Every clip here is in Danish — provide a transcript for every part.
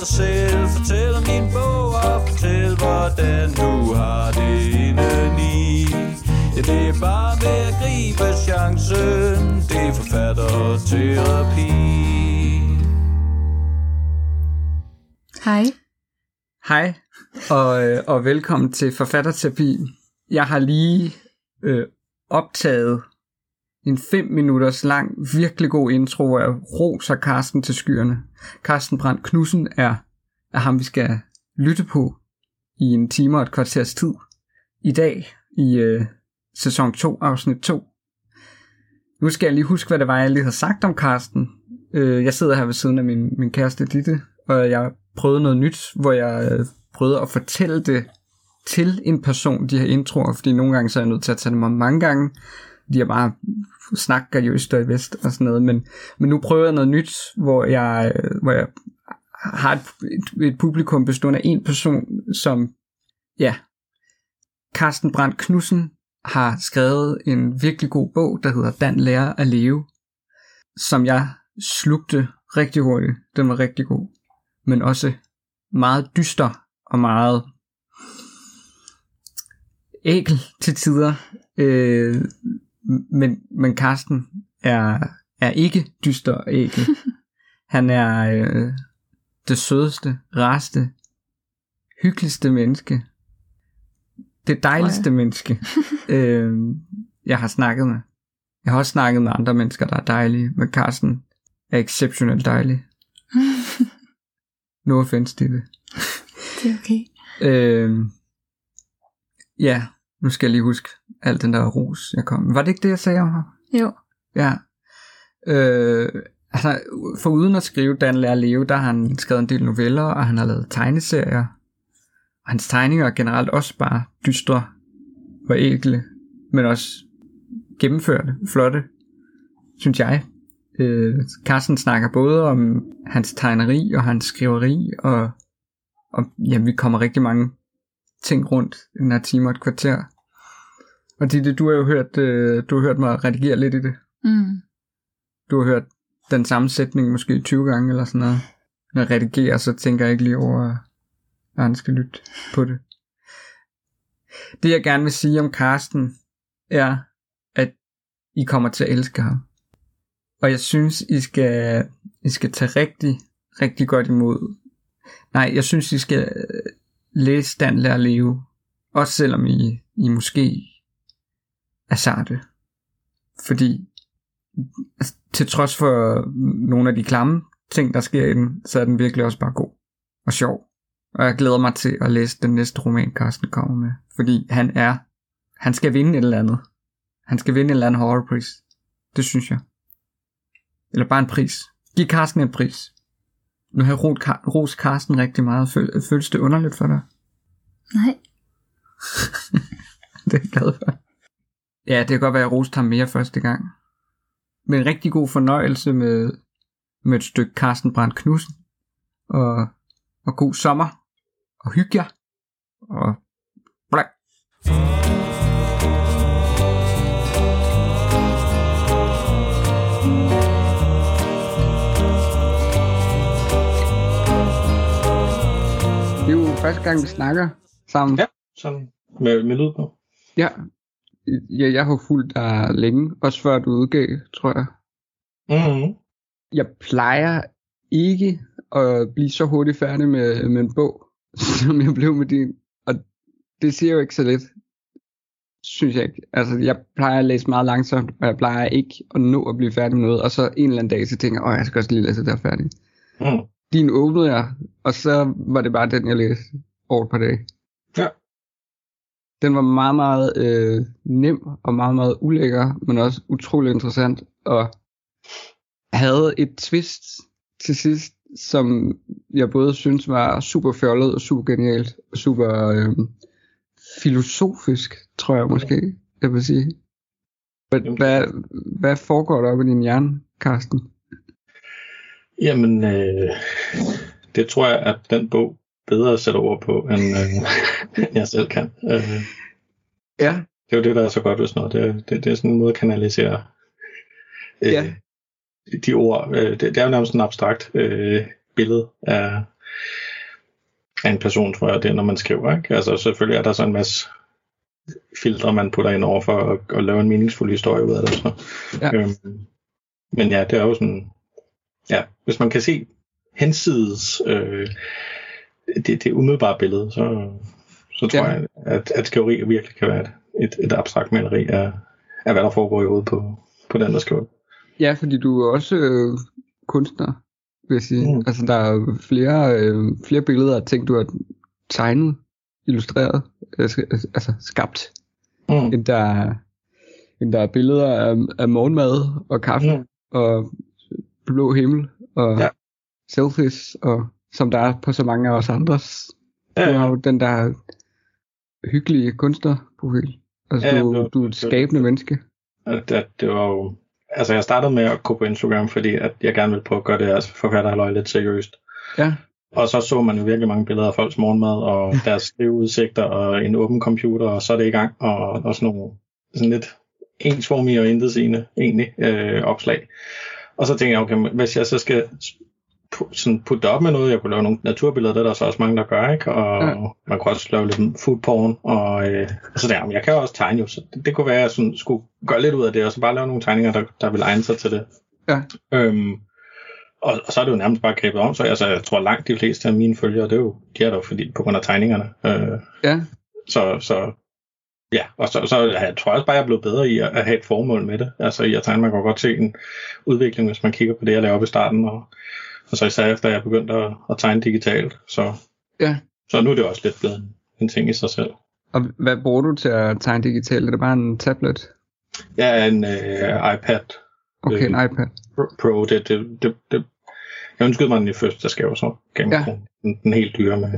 dig selv Fortæl om din bog og fortæl hvordan du har det indeni Ja, det er bare med at gribe chancen Det er forfatterterapi Hej. Hej, og, øh, og velkommen til Forfatterterapi. Jeg har lige øh, optaget en 5 minutters lang, virkelig god intro, af jeg roser Karsten til skyerne. Karsten Brandt Knudsen er, er ham, vi skal lytte på i en time og et kvarters tid. I dag, i øh, sæson 2, afsnit 2. Nu skal jeg lige huske, hvad det var, jeg lige havde sagt om Karsten. Øh, jeg sidder her ved siden af min, min kæreste Ditte, og jeg prøvede noget nyt, hvor jeg øh, prøvede at fortælle det til en person, de her introer, fordi nogle gange så er jeg nødt til at tage dem om mange gange. De er bare snakker jo i øst og i vest og sådan noget, men, men nu prøver jeg noget nyt, hvor jeg, øh, hvor jeg har et, et, et publikum bestående af en person, som, ja, Carsten Brandt Knudsen har skrevet en virkelig god bog, der hedder Dan lærer at leve, som jeg slugte rigtig hurtigt. Den var rigtig god, men også meget dyster og meget ækel til tider. Øh, men, men Karsten er, er ikke dyster ækel. Han er øh, det sødeste, rareste, hyggeligste menneske. Det dejligste menneske, øh, jeg har snakket med. Jeg har også snakket med andre mennesker, der er dejlige, men Carsten er exceptionelt dejlig. no offense til det. Det er okay. Øh, ja, nu skal jeg lige huske alt den der ros, jeg kom. Var det ikke det, jeg sagde om ham? Jo. Ja. Øh, altså, for uden at skrive Dan lærer leve, der har han skrevet en del noveller, og han har lavet tegneserier. Og hans tegninger er generelt også bare dystre og ægle, men også gennemførte, flotte, synes jeg. Øh, Carsten snakker både om hans tegneri og hans skriveri, og, og ja, vi kommer rigtig mange ting rundt i den her time og et kvarter. Og Ditte, du har jo hørt, øh, du har hørt mig redigere lidt i det. Mm. Du har hørt den samme sætning måske 20 gange eller sådan noget. Når jeg redigerer, så tænker jeg ikke lige over, at han skal lytte på det. Det jeg gerne vil sige om Karsten, er, at I kommer til at elske ham. Og jeg synes, I skal, I skal tage rigtig, rigtig godt imod. Nej, jeg synes, I skal Læs læse Dan lærer at leve. Også selvom I, I måske er sarte. Fordi altså, til trods for nogle af de klamme ting, der sker i den, så er den virkelig også bare god og sjov. Og jeg glæder mig til at læse den næste roman, Carsten kommer med. Fordi han er, han skal vinde et eller andet. Han skal vinde en eller anden horrorpris. Det synes jeg. Eller bare en pris. Giv Carsten en pris. Nu har jeg ros Carsten rigtig meget. Føl, føles det underligt for dig? Nej. det er jeg glad for. Ja, det kan godt være, at jeg roste ham mere første gang. Men en rigtig god fornøjelse med, med et stykke Carsten Brandt Knudsen. Og, og god sommer. Og hygge jer. Og blæk. Første gang, vi snakker sammen. Ja, sådan med, med lyd på. Ja, ja jeg har fulgt dig længe, også før du udgav, tror jeg. Mm-hmm. Jeg plejer ikke at blive så hurtigt færdig med, med en bog, som jeg blev med din. Og det siger jo ikke så lidt, synes jeg ikke. Altså, jeg plejer at læse meget langsomt, og jeg plejer ikke at nå at blive færdig med noget, og så en eller anden dag, så tænker jeg, åh, jeg skal også lige læse det der færdig. Mm. Din åbnede jeg, og så var det bare den, jeg læste over et par dage. Ja. Den var meget, meget øh, nem og meget, meget ulækker, men også utrolig interessant, og havde et twist til sidst, som jeg både synes var super fjollet og super genialt, og super øh, filosofisk, tror jeg måske, jeg vil sige. Hvad, hvad, hvad foregår der op i din hjerne, Karsten? Jamen, øh, det tror jeg, at den bog bedre sætter ord på, end, øh, end jeg selv kan. Øh, Ja, det er jo det, der er så godt ved sådan noget. Det, er- det, det er sådan en måde at kanalisere øh, Ja. de ord. Øh, det, det er jo nærmest en abstrakt øh, billede af, af en person, tror jeg, det er, når man skriver. Ikke? Altså selvfølgelig er der så en masse filtre, man putter ind over for at, at lave en meningsfuld historie ud af det. Så. Ja. Øhm, men ja, det er jo sådan, ja, hvis man kan se hensides øh, det, det umiddelbare billede, så, så tror Ja. jeg, at, at skriveri virkelig kan være et, et, abstrakt maleri af, af, hvad der foregår i hovedet på, på den, der skriver. Ja, fordi du er også øh, kunstner, vil jeg sige. Mm. Altså, der er flere, øh, flere billeder af ting, du har tegnet, illustreret, øh, sk- altså skabt, Mm. end der, er- end der er billeder af, af morgenmad og kaffe Mm. og blå himmel og ja. Selfies, og som der er på så mange af os andres. Ja, Du har jo den der hyggelige kunstnerprofil. Altså, Ja, du, det- du er et det- skabende menneske. At, at det var jo, altså jeg startede med at gå på Instagram, fordi at jeg gerne ville prøve at gøre det altså forfatterhalløj lidt seriøst. Ja, Og så så man jo virkelig mange billeder af folks morgenmad, og deres skriveudsigter, og en åben computer, og så er det i gang, og, og sådan nogle sådan lidt ensformige og intetsigende egentlig øh, opslag. Og så tænkte jeg, okay, hvis jeg så skal sådan putte det op med noget, jeg kunne lave nogle naturbilleder, det er der så også mange, der gør, ikke? Og Ja. man kunne også lave lidt food porn, og, øh, og så der, men jeg kan jo også tegne jo, så det, det kunne være, at jeg sådan skulle gøre lidt ud af det, og så bare lave nogle tegninger, der, der vil egne sig til det. Ja. Øhm, og, og, så er det jo nærmest bare grebet om, så altså, jeg tror langt de fleste af mine følgere, det er jo, de er der jo fordi, på grund af tegningerne. Øh, ja, så, så ja, og så, så jeg tror også bare, jeg er blevet bedre i at, at have et formål med det. Altså i at tegne, man kan godt se en udvikling, hvis man kigger på det, jeg lavede op i starten, og, og så især efter, jeg begyndte at, at tegne digitalt. Så, Ja. så nu er det også lidt blevet en, en ting i sig selv. Og hvad bruger du til at tegne digitalt? Er det bare en tablet? Jeg er en øh, iPad Okay, en Øh, iPad. Pro-. Det, det, det, det, jeg ønskede mig den i første skab, så gav Ja. ja. den, den helt dyre med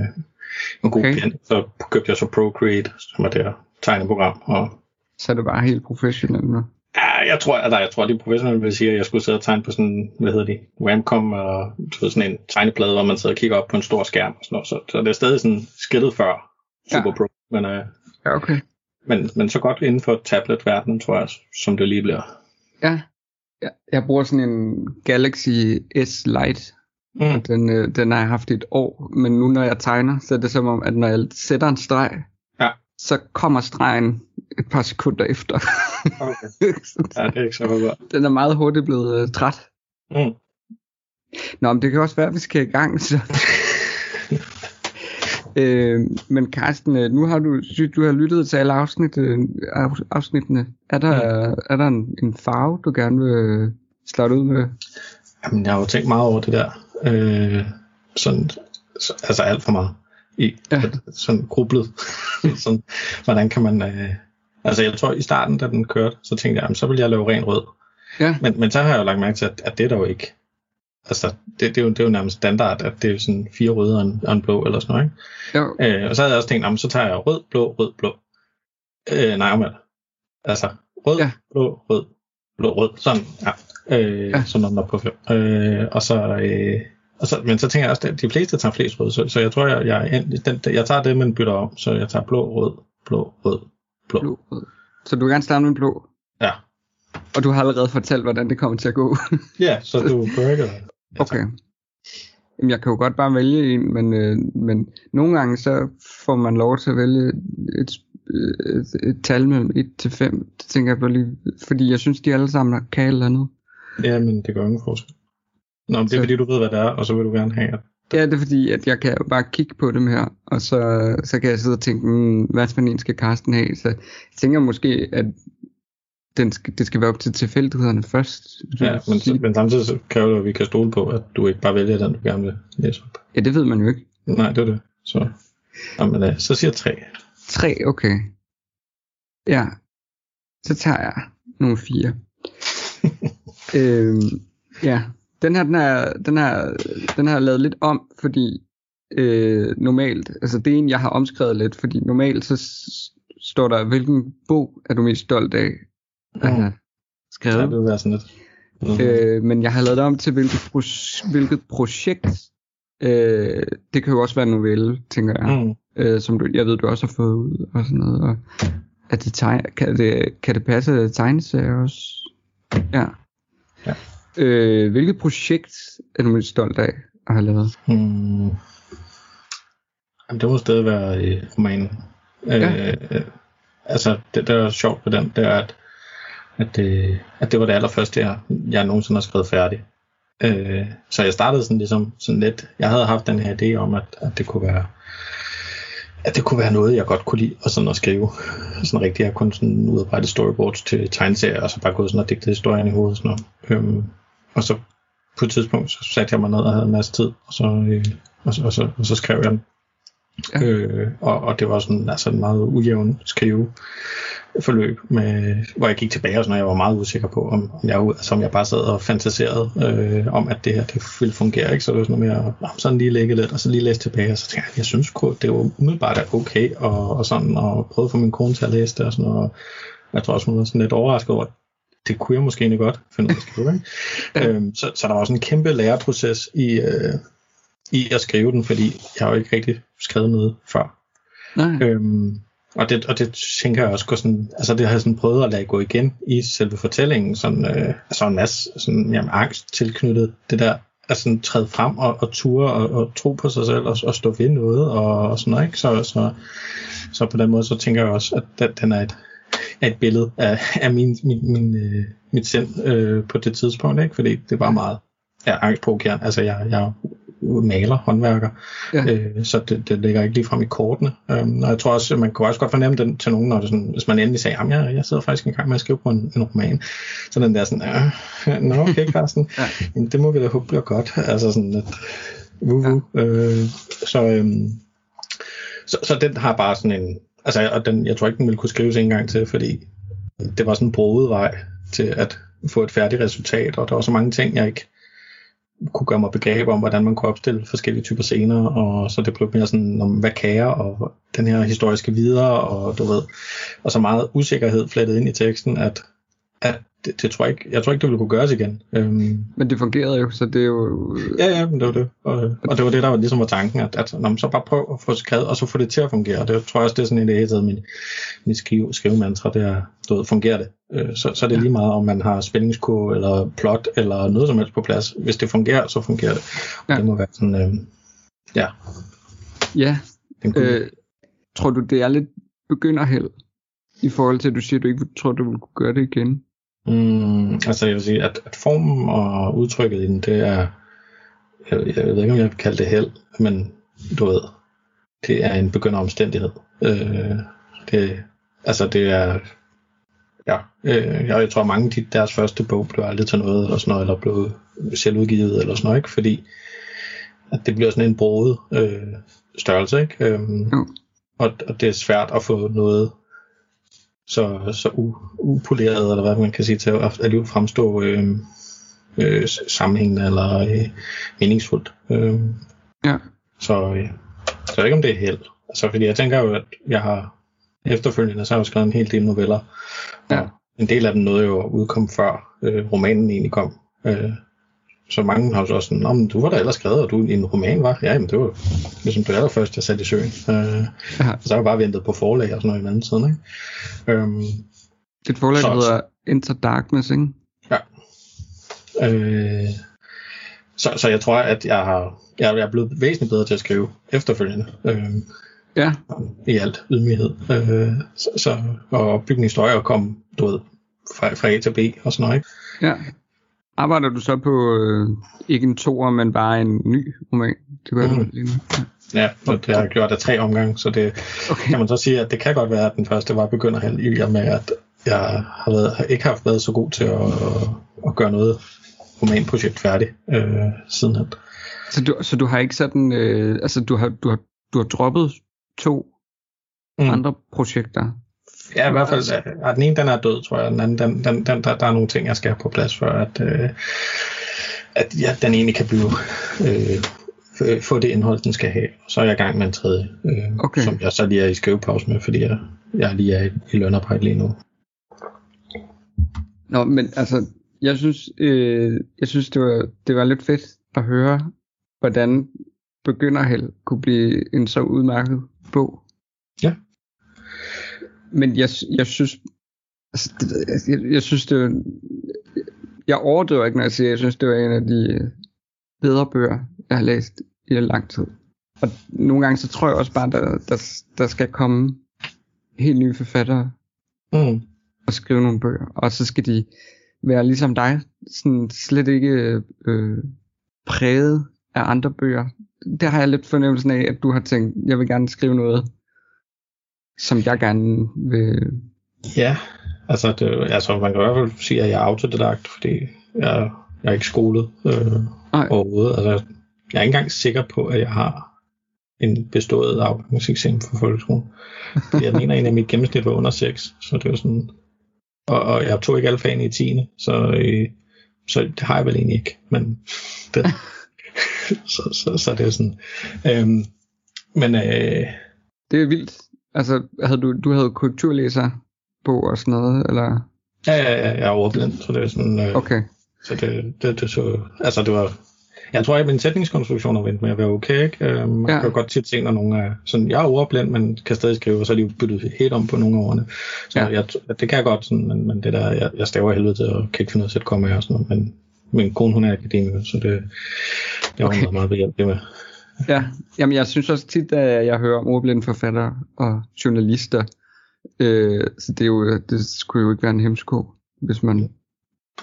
en god Okay. pen. Så købte jeg så Procreate, som er det her tegneprogram, og Så er det bare helt professionelt nu. Ja, jeg tror, at jeg tror, de professionelle vil sige, at jeg skulle sidde og tegne på sådan, hvad hedder de, Wamcom, og du ved, sådan en tegneplade, hvor man sidder og kigger op på en stor skærm og sådan noget. Så, så det er stadig sådan skridtet før Super Ja. Pro. Men, øh, Ja, okay. men, men så godt inden for tablet-verdenen, tror jeg, som det lige bliver. Ja. ja. Jeg bruger sådan en Galaxy S Lite. Mm. Og den, øh, den har jeg haft i et år. Men nu når jeg tegner, så er det som om, at når jeg sætter en streg. Så kommer stregen et par sekunder efter. Okay. Ja, det er ikke så godt. den er meget hurtigt blevet uh, træt. Mm. Nå, men det kan også være, at vi skal i gang. Så. øh, men Carsten, øh, nu har du, du har lyttet til alle afsnit, øh, af- afsnittene. Er der, mm. er der en, en farve, du gerne vil starte ud med? Jamen, jeg har jo tænkt meget over det der. Øh, sådan, så, altså alt for meget. I, Ja. Sådan grublet. sådan, hvordan kan man... Øh, altså, jeg tror, i starten, da den kørte, så tænkte jeg, jamen, så vil jeg lave ren rød. Ja, Men, men så har jeg jo lagt mærke til, at, at det er der jo ikke. Altså, det, det, er jo, det er jo nærmest standard, at det er sådan fire røde og en, og en blå eller sådan noget, jo, ikke? Øh, og så havde jeg også tænkt, jamen, så tager jeg rød, blå, rød, blå. Øh, nej, omvendt. Altså, rød, Ja. blå, rød, blå, rød. Sådan, ja. Øh, Ja. ja. Sådan noget på fem. Øh, og så, øh, og så, men så tænker jeg også, at de fleste tager flest rød, så, så jeg tror, jeg, jeg, den, jeg tager det, men bytter om. Så jeg tager blå, rød, blå, rød, blå. blå. rød. Så du vil gerne starte med blå? Ja. Og du har allerede fortalt, hvordan det kommer til at gå. Ja, så du at- Ja, okay. Jamen, jeg kan jo godt bare vælge en, men, øh, men nogle gange så får man lov til at vælge et, øh, et, et tal mellem 1 til 5. Det tænker jeg bare lige, fordi jeg synes, de alle sammen kan et eller andet. Ja, men det gør ingen forskel. Nå, men det er Så- fordi, du ved, hvad det er, og så vil du gerne have, at Ja, det er fordi, at jeg kan jo bare kigge på dem her, og så, så kan jeg sidde og tænke, mm, hvad for en skal Karsten have? Så jeg tænker måske, at den skal, det skal være op til tilfældighederne først. Ja, men, sige- men samtidig så kræver det, at vi kan stole på, at du ikke bare vælger den, du gerne vil læse op. ja, det ved man jo ikke. Nej, det er det. Så, Jamen, øh, så siger jeg tre. 3, okay. Ja, så tager jeg nogle 4. øhm, ja, den her, den er, den her, den har jeg lavet lidt om, fordi øh, normalt, altså det er en, jeg har omskrevet lidt, fordi normalt så står der, hvilken bog er du mest stolt af at have Ja, skrevet. det vil være sådan lidt. Mm. Øh, men jeg har lavet det om til, hvilket, pro- hvilket projekt. Øh, det kan jo også være en novelle, tænker jeg. Mm. Øh, som du, jeg ved, du også har fået ud og sådan noget. Og er det tegn, kan, det, kan det passe, at er tegneserier også? Ja. Ja. Øh, hvilket projekt er du mest stolt af at have lavet? Mm. Jamen, det må stadig være i romanen. Ja. Øh, øh, altså, det, der er sjovt ved den, det er, at, at, det, at det var det allerførste, jeg, jeg nogensinde har skrevet færdigt. Øh, så jeg startede sådan ligesom sådan lidt, jeg havde haft den her idé om, at, at det kunne være at det kunne være noget, jeg godt kunne lide og sådan at skrive. Sådan rigtigt, jeg kunne sådan udarbejde storyboards til tegneserier, og så bare gået sådan og digtet historien i hovedet. Sådan noget. Øhm, og så på et tidspunkt, så satte jeg mig ned og havde en masse tid, og så, øh, og så, og så, og så skrev jeg den. Ja. Øh, og, og det var sådan altså en meget ujævn skrive forløb, med, hvor jeg gik tilbage og sådan, og jeg var meget usikker på, om, om, jeg, altså, om jeg bare sad og fantaserede øh, om, at det her det ville fungere. Ikke? Så det var sådan noget med at sådan lige lægge lidt, og så lige læse tilbage, og så tænkte jeg, jeg synes det var umiddelbart okay, og, og sådan, og prøvede at få min kone til at læse det, og sådan. Og jeg tror også, hun var sådan lidt overrasket over, det kunne jeg måske egentlig godt finde ud af at skrive. Ikke? øhm, så, så der var sådan en kæmpe læreproces i, øh, i at skrive den, fordi jeg har jo ikke rigtig skrevet noget før. Nej. Øhm, og, det, og det tænker jeg også går sådan, altså det har jeg sådan prøvet at lade gå igen i selve fortællingen, sådan, øh, altså en masse sådan, jamen, angst tilknyttet det der, at sådan træde frem og, og ture og, og tro på sig selv og, og stå ved noget og, og sådan noget, ikke? Så, så, så på den måde, så tænker jeg også, at den, den er et, er et billede af, af min, min, min, øh, mit sind øh, på det tidspunkt, ikke? Fordi det var meget ja, angstprovokerende. Altså, jeg, jeg er maler, håndværker, Ja. øh, så det, det ligger ikke lige frem i kortene. Øhm, og jeg tror også, man kan også godt fornemme den til nogen, når det sådan, hvis man endelig sagde, at jeg, jeg sidder faktisk en gang med at skrive på en, en roman. Så den der sådan, øh, nå okay, Carsten, Ja. Jamen, det må vi da håbe bliver godt. Altså sådan lidt, uh, uh. Øh, så, øhm, så, så den har bare sådan en, altså, og den, jeg tror ikke, den ville kunne skrives en gang til, fordi det var sådan en broet vej til at få et færdigt resultat, og der var så mange ting, jeg ikke kunne gøre mig begreb om, hvordan man kunne opstille forskellige typer scener, og så det blev mere sådan, om hvad kan jeg, og den her historiske videre, og du ved, og så meget usikkerhed flettet ind i teksten, at, at det, det tror jeg ikke, jeg tror ikke, det ville kunne gøres igen. Øhm, Men det fungerede jo, så det er jo... Ja, ja, men det var det. Og, og det var det, der var ligesom var tanken, at, at når man så bare prøv at få skrevet, og så få det til at fungere. Det tror jeg også, det er sådan i det min, min skrive, skrivemantra, det er, du ved, fungerer det. Øh, så, så er det lige meget, om man har spændingskurve, eller plot, eller noget som helst på plads. Hvis det fungerer, så fungerer det. Ja. det må være sådan, øh, ja, Ja, den kunne, øh, tror du, det er lidt begynderheld? I forhold til, at du siger, at du ikke tror, du vil kunne gøre det igen? Mm, altså jeg vil sige, at, at formen og udtrykket i den, det er, jeg, jeg ved ikke, om jeg vil kalde det held, men du ved, det er en begynderomstændighed. Øh, det, altså det er, ja, øh, jeg, jeg tror mange, de, deres første bog blev aldrig til noget, eller sådan noget, eller blev selvudgivet, eller sådan noget, ikke? fordi at det bliver sådan en broget øh, størrelse, ikke? Øhm, Jo. og, og det er svært at få noget så, så u, upoleret, eller hvad man kan sige, til at alligevel fremstå øh, øh, sammenhængende eller øh, meningsfuldt. Øh, Ja. så, øh, så jeg ikke, om det er held. Altså, fordi jeg tænker jo, at jeg har efterfølgende, så har jeg jo skrevet en hel del noveller. Ja. En del af dem nåede jo at udkomme før øh, romanen egentlig kom. Øh, så mange har så også sådan, men du var da ellers skrevet, og du en roman var. Ja, jamen det var ligesom det allerførste, jeg satte i søen. Øh, Ja. så har jeg bare ventet på forlag og sådan noget i den anden side. Ikke? Øhm, Dit forlag Så- så, hedder Enter Darkness, ikke? Øh, så, så jeg tror, at jeg har jeg, jeg er blevet væsentligt bedre til at skrive efterfølgende. Øh, Ja, I alt ydmyghed. Øh, så, så, og opbygge historier og komme, du ved, fra, fra A til B og sådan noget. Ikke? ja. Arbejder du så på øh, ikke en toer, men bare en ny roman? Det gør du Mhm. lige nu. Ja. Ja, det har jeg gjort af tre omgange, så det Okay. kan man så sige, at det kan godt være, at den første var begynderheld i og med, at jeg har været, ikke har været så god til at, at gøre noget romanprojekt færdigt øh, sidenhen. Så du, så du har ikke sådan, øh, altså du har, du har, du har droppet to Mm. mm. andre projekter? Ja, i hvert fald, ja, den ene den er død, tror jeg. Den anden, den, den, den, der, der er nogle ting, jeg skal have på plads, før at, øh, at ja, den egentlig kan blive, øh, f- få det indhold, den skal have. Så er jeg i gang med en tredje, øh, Okay. som jeg så lige er i skrivepause med, fordi jeg, jeg lige er i, i lønarbejde lige nu. Nå, men altså, jeg synes, øh, jeg synes det, var, det var lidt fedt at høre, hvordan begynderheld kunne blive en så udmærket bog. Men jeg, jeg synes, altså, jeg, jeg, synes det var, jeg overdriver ikke, når jeg siger, jeg synes, det var en af de bedre bøger, jeg har læst i lang tid. og nogle gange så tror jeg også bare, der, der, der skal komme helt nye forfattere Mm. og skrive nogle bøger, og så skal de være ligesom dig, sådan slet ikke øh, præget af andre bøger. Der har jeg lidt fornemmelsen af, at du har tænkt, jeg vil gerne skrive noget, som jeg gerne vil... Ja, altså, det, altså man kan i hvert fald sige, at jeg er autodidakt, fordi jeg, jeg er ikke skolet øh, Nej. overhovedet. Altså, jeg er ikke engang sikker på, at jeg har en bestået afgangseksamen for folkeskolen. Fordi jeg mener, at mit gennemsnit var under 6, så det var sådan... Og, og jeg tog ikke alle fagene i 10. Så, øh, så det har jeg vel egentlig ikke. Men det, så, så, så, det er sådan... Øhm, men øh, Det er vildt. Altså, havde du, du havde korrekturlæser bog og sådan noget, eller? ja, ja, ja, jeg er overblind, så det er sådan... Øh, Okay. Så det, det, det så, altså det var, jeg tror, at min sætningskonstruktion har vendt med at være okay, ikke? Um, man Ja. kan jo godt tit se, når nogen er sådan, jeg er ordblind, men kan stadig skrive, og så er de jo byttet helt om på nogle af ordene. Så Ja. jeg, det kan jeg godt, sådan, men, men det der, jeg, jeg staver helvede til, og kan ikke finde ud af at sætte komma og sådan noget, men min kone, hun er akademiker, så det, det var okay. meget, meget behjælpelig med. Ja, jamen jeg synes også tit, at jeg hører om ordblinde forfattere og journalister. Øh, så det, er jo, det skulle jo ikke være en hemsko, hvis man...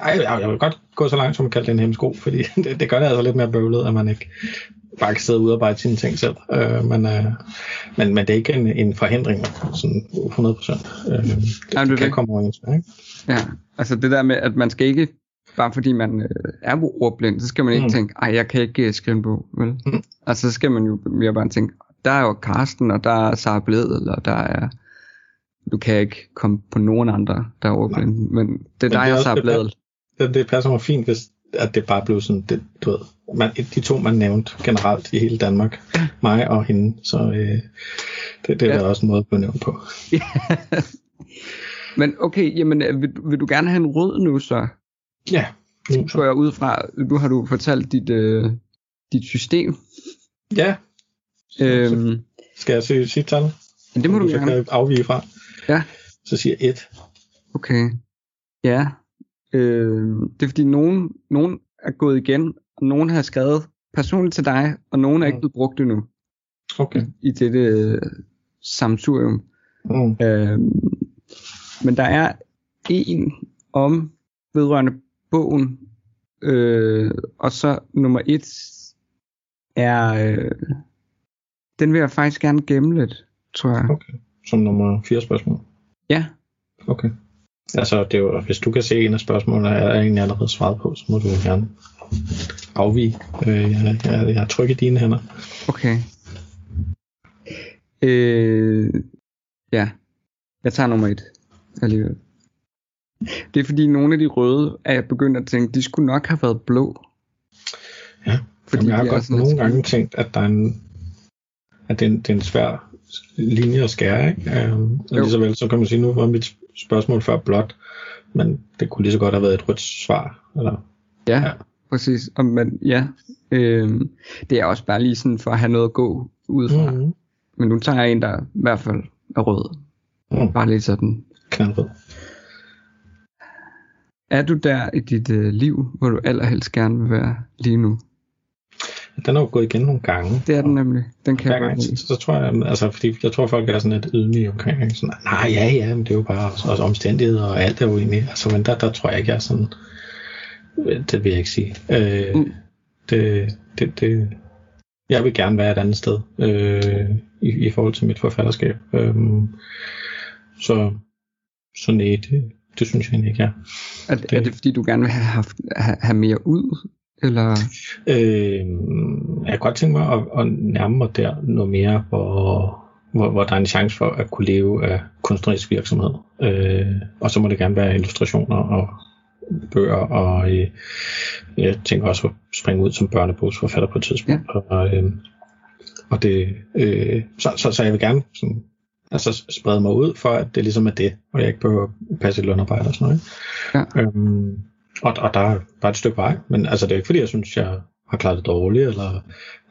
Ej, jeg, jeg vil godt gå så langt som at kalde det en hemsko, fordi det, det gør det altså lidt mere bøvlet, at man ikke bare kan sidde og udarbejde sine ting selv. Øh, men, øh, men, men det er ikke en, en forhindring, sådan 100 procent. Øh, det, det er det kan det. komme overens med, ikke? Ja, altså det der med, at man skal ikke, bare fordi man øh, er ordblind, så skal man ikke Mm. tænke, ej, jeg kan ikke øh, skrive en bog, vel? Mm. Altså så skal man jo mere bare tænke, der er jo Karsten, og der er Sara Bledel, og der er... Du kan ikke komme på nogen andre, der er ordblinde, men det er Men dig og Sara det, Bledel. Det, det passer mig fint, hvis at det bare blev sådan, det, du ved, man, de to, man nævnte generelt i hele Danmark, mig og hende, så øh, det, det er Ja. ja. også en måde at blive nævnt på. Men okay, jamen øh, vil, du- vil du gerne have en rød nu så? Ja, nu, går jeg ud fra, nu har du fortalt dit, øh, dit system. ja. Øhm, Skal jeg sige sit tal? men det må du så gerne. kan afvige fra. Ja. Så siger jeg 1. Okay. Ja. Øhm, det er fordi nogen, nogen er gået igen, og nogen har skrevet personligt til dig, og nogen er ikke Mm. blevet brugt endnu Okay. i dette øh, samsurium. Mm. Øhm, men der er en om vedrørende bogen, øh, og så nummer et er, øh, den vil jeg faktisk gerne gemme lidt, tror jeg. Okay. Som nummer 4 spørgsmål. Ja, Okay. Altså, det er jo, hvis du kan se en af spørgsmålene, er der egentlig allerede svaret på, så må du jo gerne afvige. Øh, jeg, jeg, jeg trykker i dine hænder. okay. Øh, ja, jeg tager nummer et alligevel. Det er fordi nogle af de røde er jeg begyndt at tænke, de skulle nok have været blå. Ja, Fordi Jamen, jeg har godt nogle gange tænkt, at der er en, at det er en, det er en svær linje at skære, ikke? Um, Jo. lige så vel, så kan man sige, nu var mit spørgsmål før blot, men det kunne lige så godt have været et rødt svar. Eller, Ja, Ja. præcis. Og, men, ja, øh, det er også bare lige sådan for at have noget at gå ud fra. Mm. mm, Men nu tager jeg en, der i hvert fald er rød. mm, Bare lidt sådan. knaldrød. Er du der i dit øh, liv, hvor du allerhelst gerne vil være lige nu? Den er jo gået igen nogle gange. Det er den nemlig. Den kan Hver gang, så, så, tror jeg, altså, fordi jeg tror, folk er sådan lidt ydmyge omkring, ikke? sådan, nej, ja, ja, men det er jo bare også, også omstændigheder, og alt er jo egentlig, altså, men der, der tror jeg ikke, jeg er sådan, det vil jeg ikke sige. Øh, Mm. det, det, det, jeg vil gerne være et andet sted, øh, i, i forhold til mit forfatterskab. Øh, så, så nej, det, det synes jeg egentlig ikke, jeg er. Er, det, er det fordi, du gerne vil have, haft, have, have mere ud? Eller? Øh, jeg kan godt tænke mig at, at nærme mig der noget mere, hvor, hvor, hvor der er en chance for at kunne leve af kunstnerisk virksomhed. Øh, og så må det gerne være illustrationer og bøger, og øh, jeg tænker også at springe ud som børnebogsforfatter på et tidspunkt. Ja. Og, øh, og det, øh, så, så, så jeg vil gerne sådan, altså sprede mig ud for, at det ligesom er det, og jeg ikke behøver at passe et lønarbejde og sådan noget. Ja. Øhm, og, og der er bare et stykke vej, men altså det er ikke fordi, jeg synes, jeg har klaret det dårligt, eller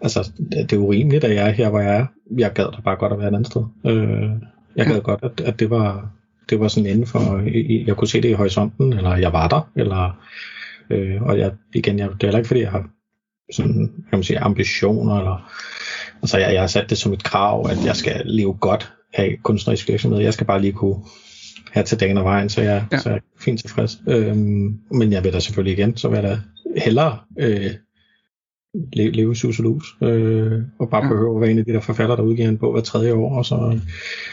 altså det er urimeligt, at jeg er her, hvor jeg er. Jeg gad da bare godt at være et andet sted. Øh, jeg gad Ja. godt, at, at det var det var sådan inden for, jeg kunne se det i horisonten, eller jeg var der, eller, øh, og jeg, igen, jeg, det er heller ikke fordi, jeg har sådan, kan man sige, ambitioner, eller altså jeg, jeg har sat det som et krav, at jeg skal leve godt af kunstnerisk virksomhed. Jeg skal bare lige kunne have til dagen og vejen, så jeg, Ja. så jeg er fint tilfreds. Øhm, men jeg vil da selvfølgelig igen, så vil jeg da hellere øh, leve, leve sus og lus, øh, og bare Ja. behøve at være en af de der forfattere, der udgiver en bog hver tredje år, og så,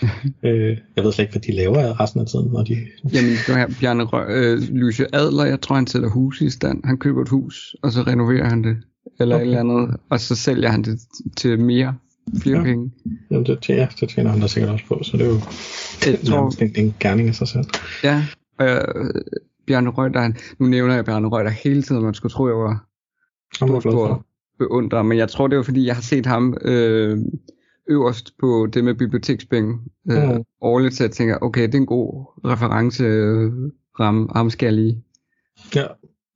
øh, jeg ved slet ikke, hvad de laver resten af tiden, når de, Jamen, det her Bjarne Rø- øh, Lyse Adler, jeg tror, han sætter hus i stand. Han køber et hus, og så renoverer han det, eller. Okay. et eller andet, og så sælger han det til mere, flere ja. Ja. penge. jamen det, ja, det tjener han da sikkert også på, så det er jo Jeg tror, nærmest en, en gerning i sig selv. ja, øh, Bjarne Røgter, han, nu nævner jeg Bjarne Røgter hele tiden, man skulle tro, jeg var stor, jeg stor beundrer, men jeg tror, det var, fordi jeg har set ham øh, øverst på det med bibliotekspenge øh, Mm. årligt, så jeg tænker, okay, det er en god reference øh, ham skal jeg lige Ja,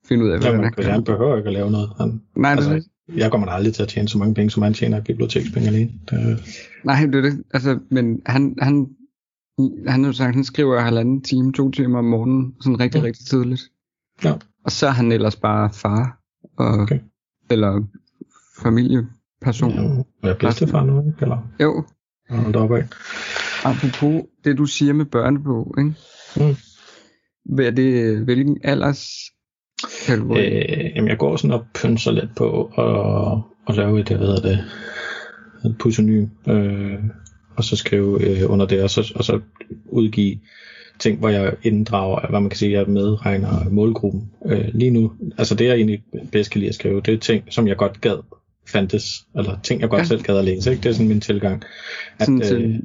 finde ud af, hvordan Jamen, jeg han kan. behøver ikke at lave noget. Han, Nej, det, altså, jeg kommer da aldrig til at tjene så mange penge, som han tjener af bibliotekspenge alene. Det, Nej, det er det. Altså, men han, han, han, han, sagt, han skriver halvanden time, to timer om morgenen, sådan rigtig, Ja. rigtig tidligt. Ja. Og så er han ellers bare far, og, Okay. eller familieperson. Ja. jeg er bedstefar nu, ikke? Eller Jo, da op af. apropos det, du siger med børnebog, ikke? Mm. Hvad er det, hvilken alders kategori? Øh, jamen, jeg går sådan og pynser lidt på at, at lave et, hvad hedder det, et pseudonym, øh, og så skrive øh, under det, og så, og så udgive ting, hvor jeg inddrager, hvad man kan sige, jeg medregner målgruppen. Øh, lige nu, altså det jeg egentlig bedst kan lide at skrive, det er ting, som jeg godt gad fandtes, eller ting, jeg godt Ja. selv gad at læse. Ikke? Det er sådan min tilgang. Sådan øh,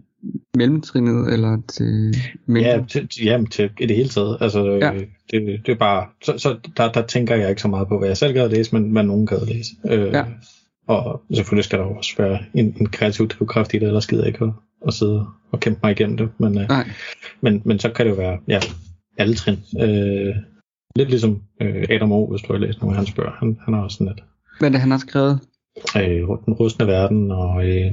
mellemtrinnet, eller til mindre? Ja, til, jamen, til i det hele taget. Altså, Ja. ja. det, det er bare, så, så der, der tænker jeg ikke så meget på, hvad jeg selv gad at læse, men hvad nogen gad at læse. Øh, Ja. Og selvfølgelig skal der også være en, en kreativ drivkraft i det, ellers gider jeg ikke at, at sidde og kæmpe mig igennem det. Men, øh, Nej, men, men så kan det jo være, ja, alle trin. Øh, lidt ligesom øh, Adam O, hvis du har læst nogle af hans bøger. Han, han har også sådan et hvad er det, han har skrevet? øh, Den rustne verden, og øh,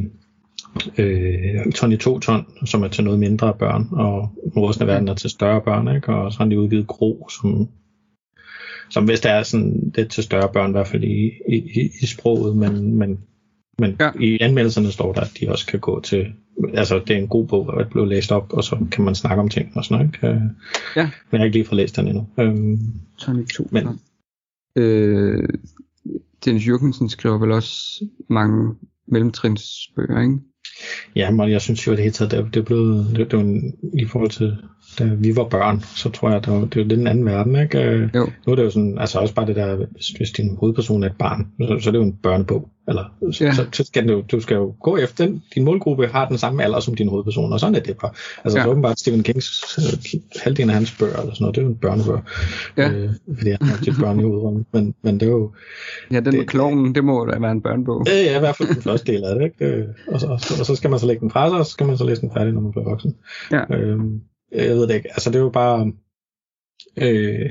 øh, Tony 2 ton, som er til noget mindre børn, og Den rustne verden er til større børn, ikke? og så har de udgivet Gro, som, som hvis der er sådan lidt til større børn, i hvert fald i, i, i- i sproget, men, men, men Ja. i anmeldelserne står der, at de også kan gå til, altså det er en god bog, at blive læst op, og så kan man snakke om ting og sådan noget. Ikke? Øh, Ja. Men jeg har ikke lige fået læst den endnu. Øhm, Tony 2. Men- Øh, Dennis Jürgensen skriver vel også mange mellemtrinsbøger, ikke? Ja, men jeg synes jo, at det hele taget, det, er blevet, det, det var en, i forhold til, da vi var børn, så tror jeg, det var, det var lidt en anden verden, ikke? Øh, Jo. Nu er det jo sådan, altså også bare det der, hvis, din hovedperson er et barn, så, så er det jo en børnebog, eller så, Ja. så, så skal jo, du skal jo gå efter den, din målgruppe har den samme alder som din hovedperson, og sådan er det bare. Altså Ja. så åbenbart Stephen Kings, halvdelen af hans bøger, eller sådan noget, det er jo en børnebog, Ja. øh, fordi han har tit børn i hovedrollen, men, men det er jo, Ja, den med kloven, det må da være en børnebog. Ja, ja, i hvert fald den første del af det, ikke? Øh, Og så, og, så, og så skal man så lægge den fra sig, og så skal man så læse den færdig, når man bliver voksen. Ja. Øhm, jeg ved det ikke. Altså, det er jo bare... Øh,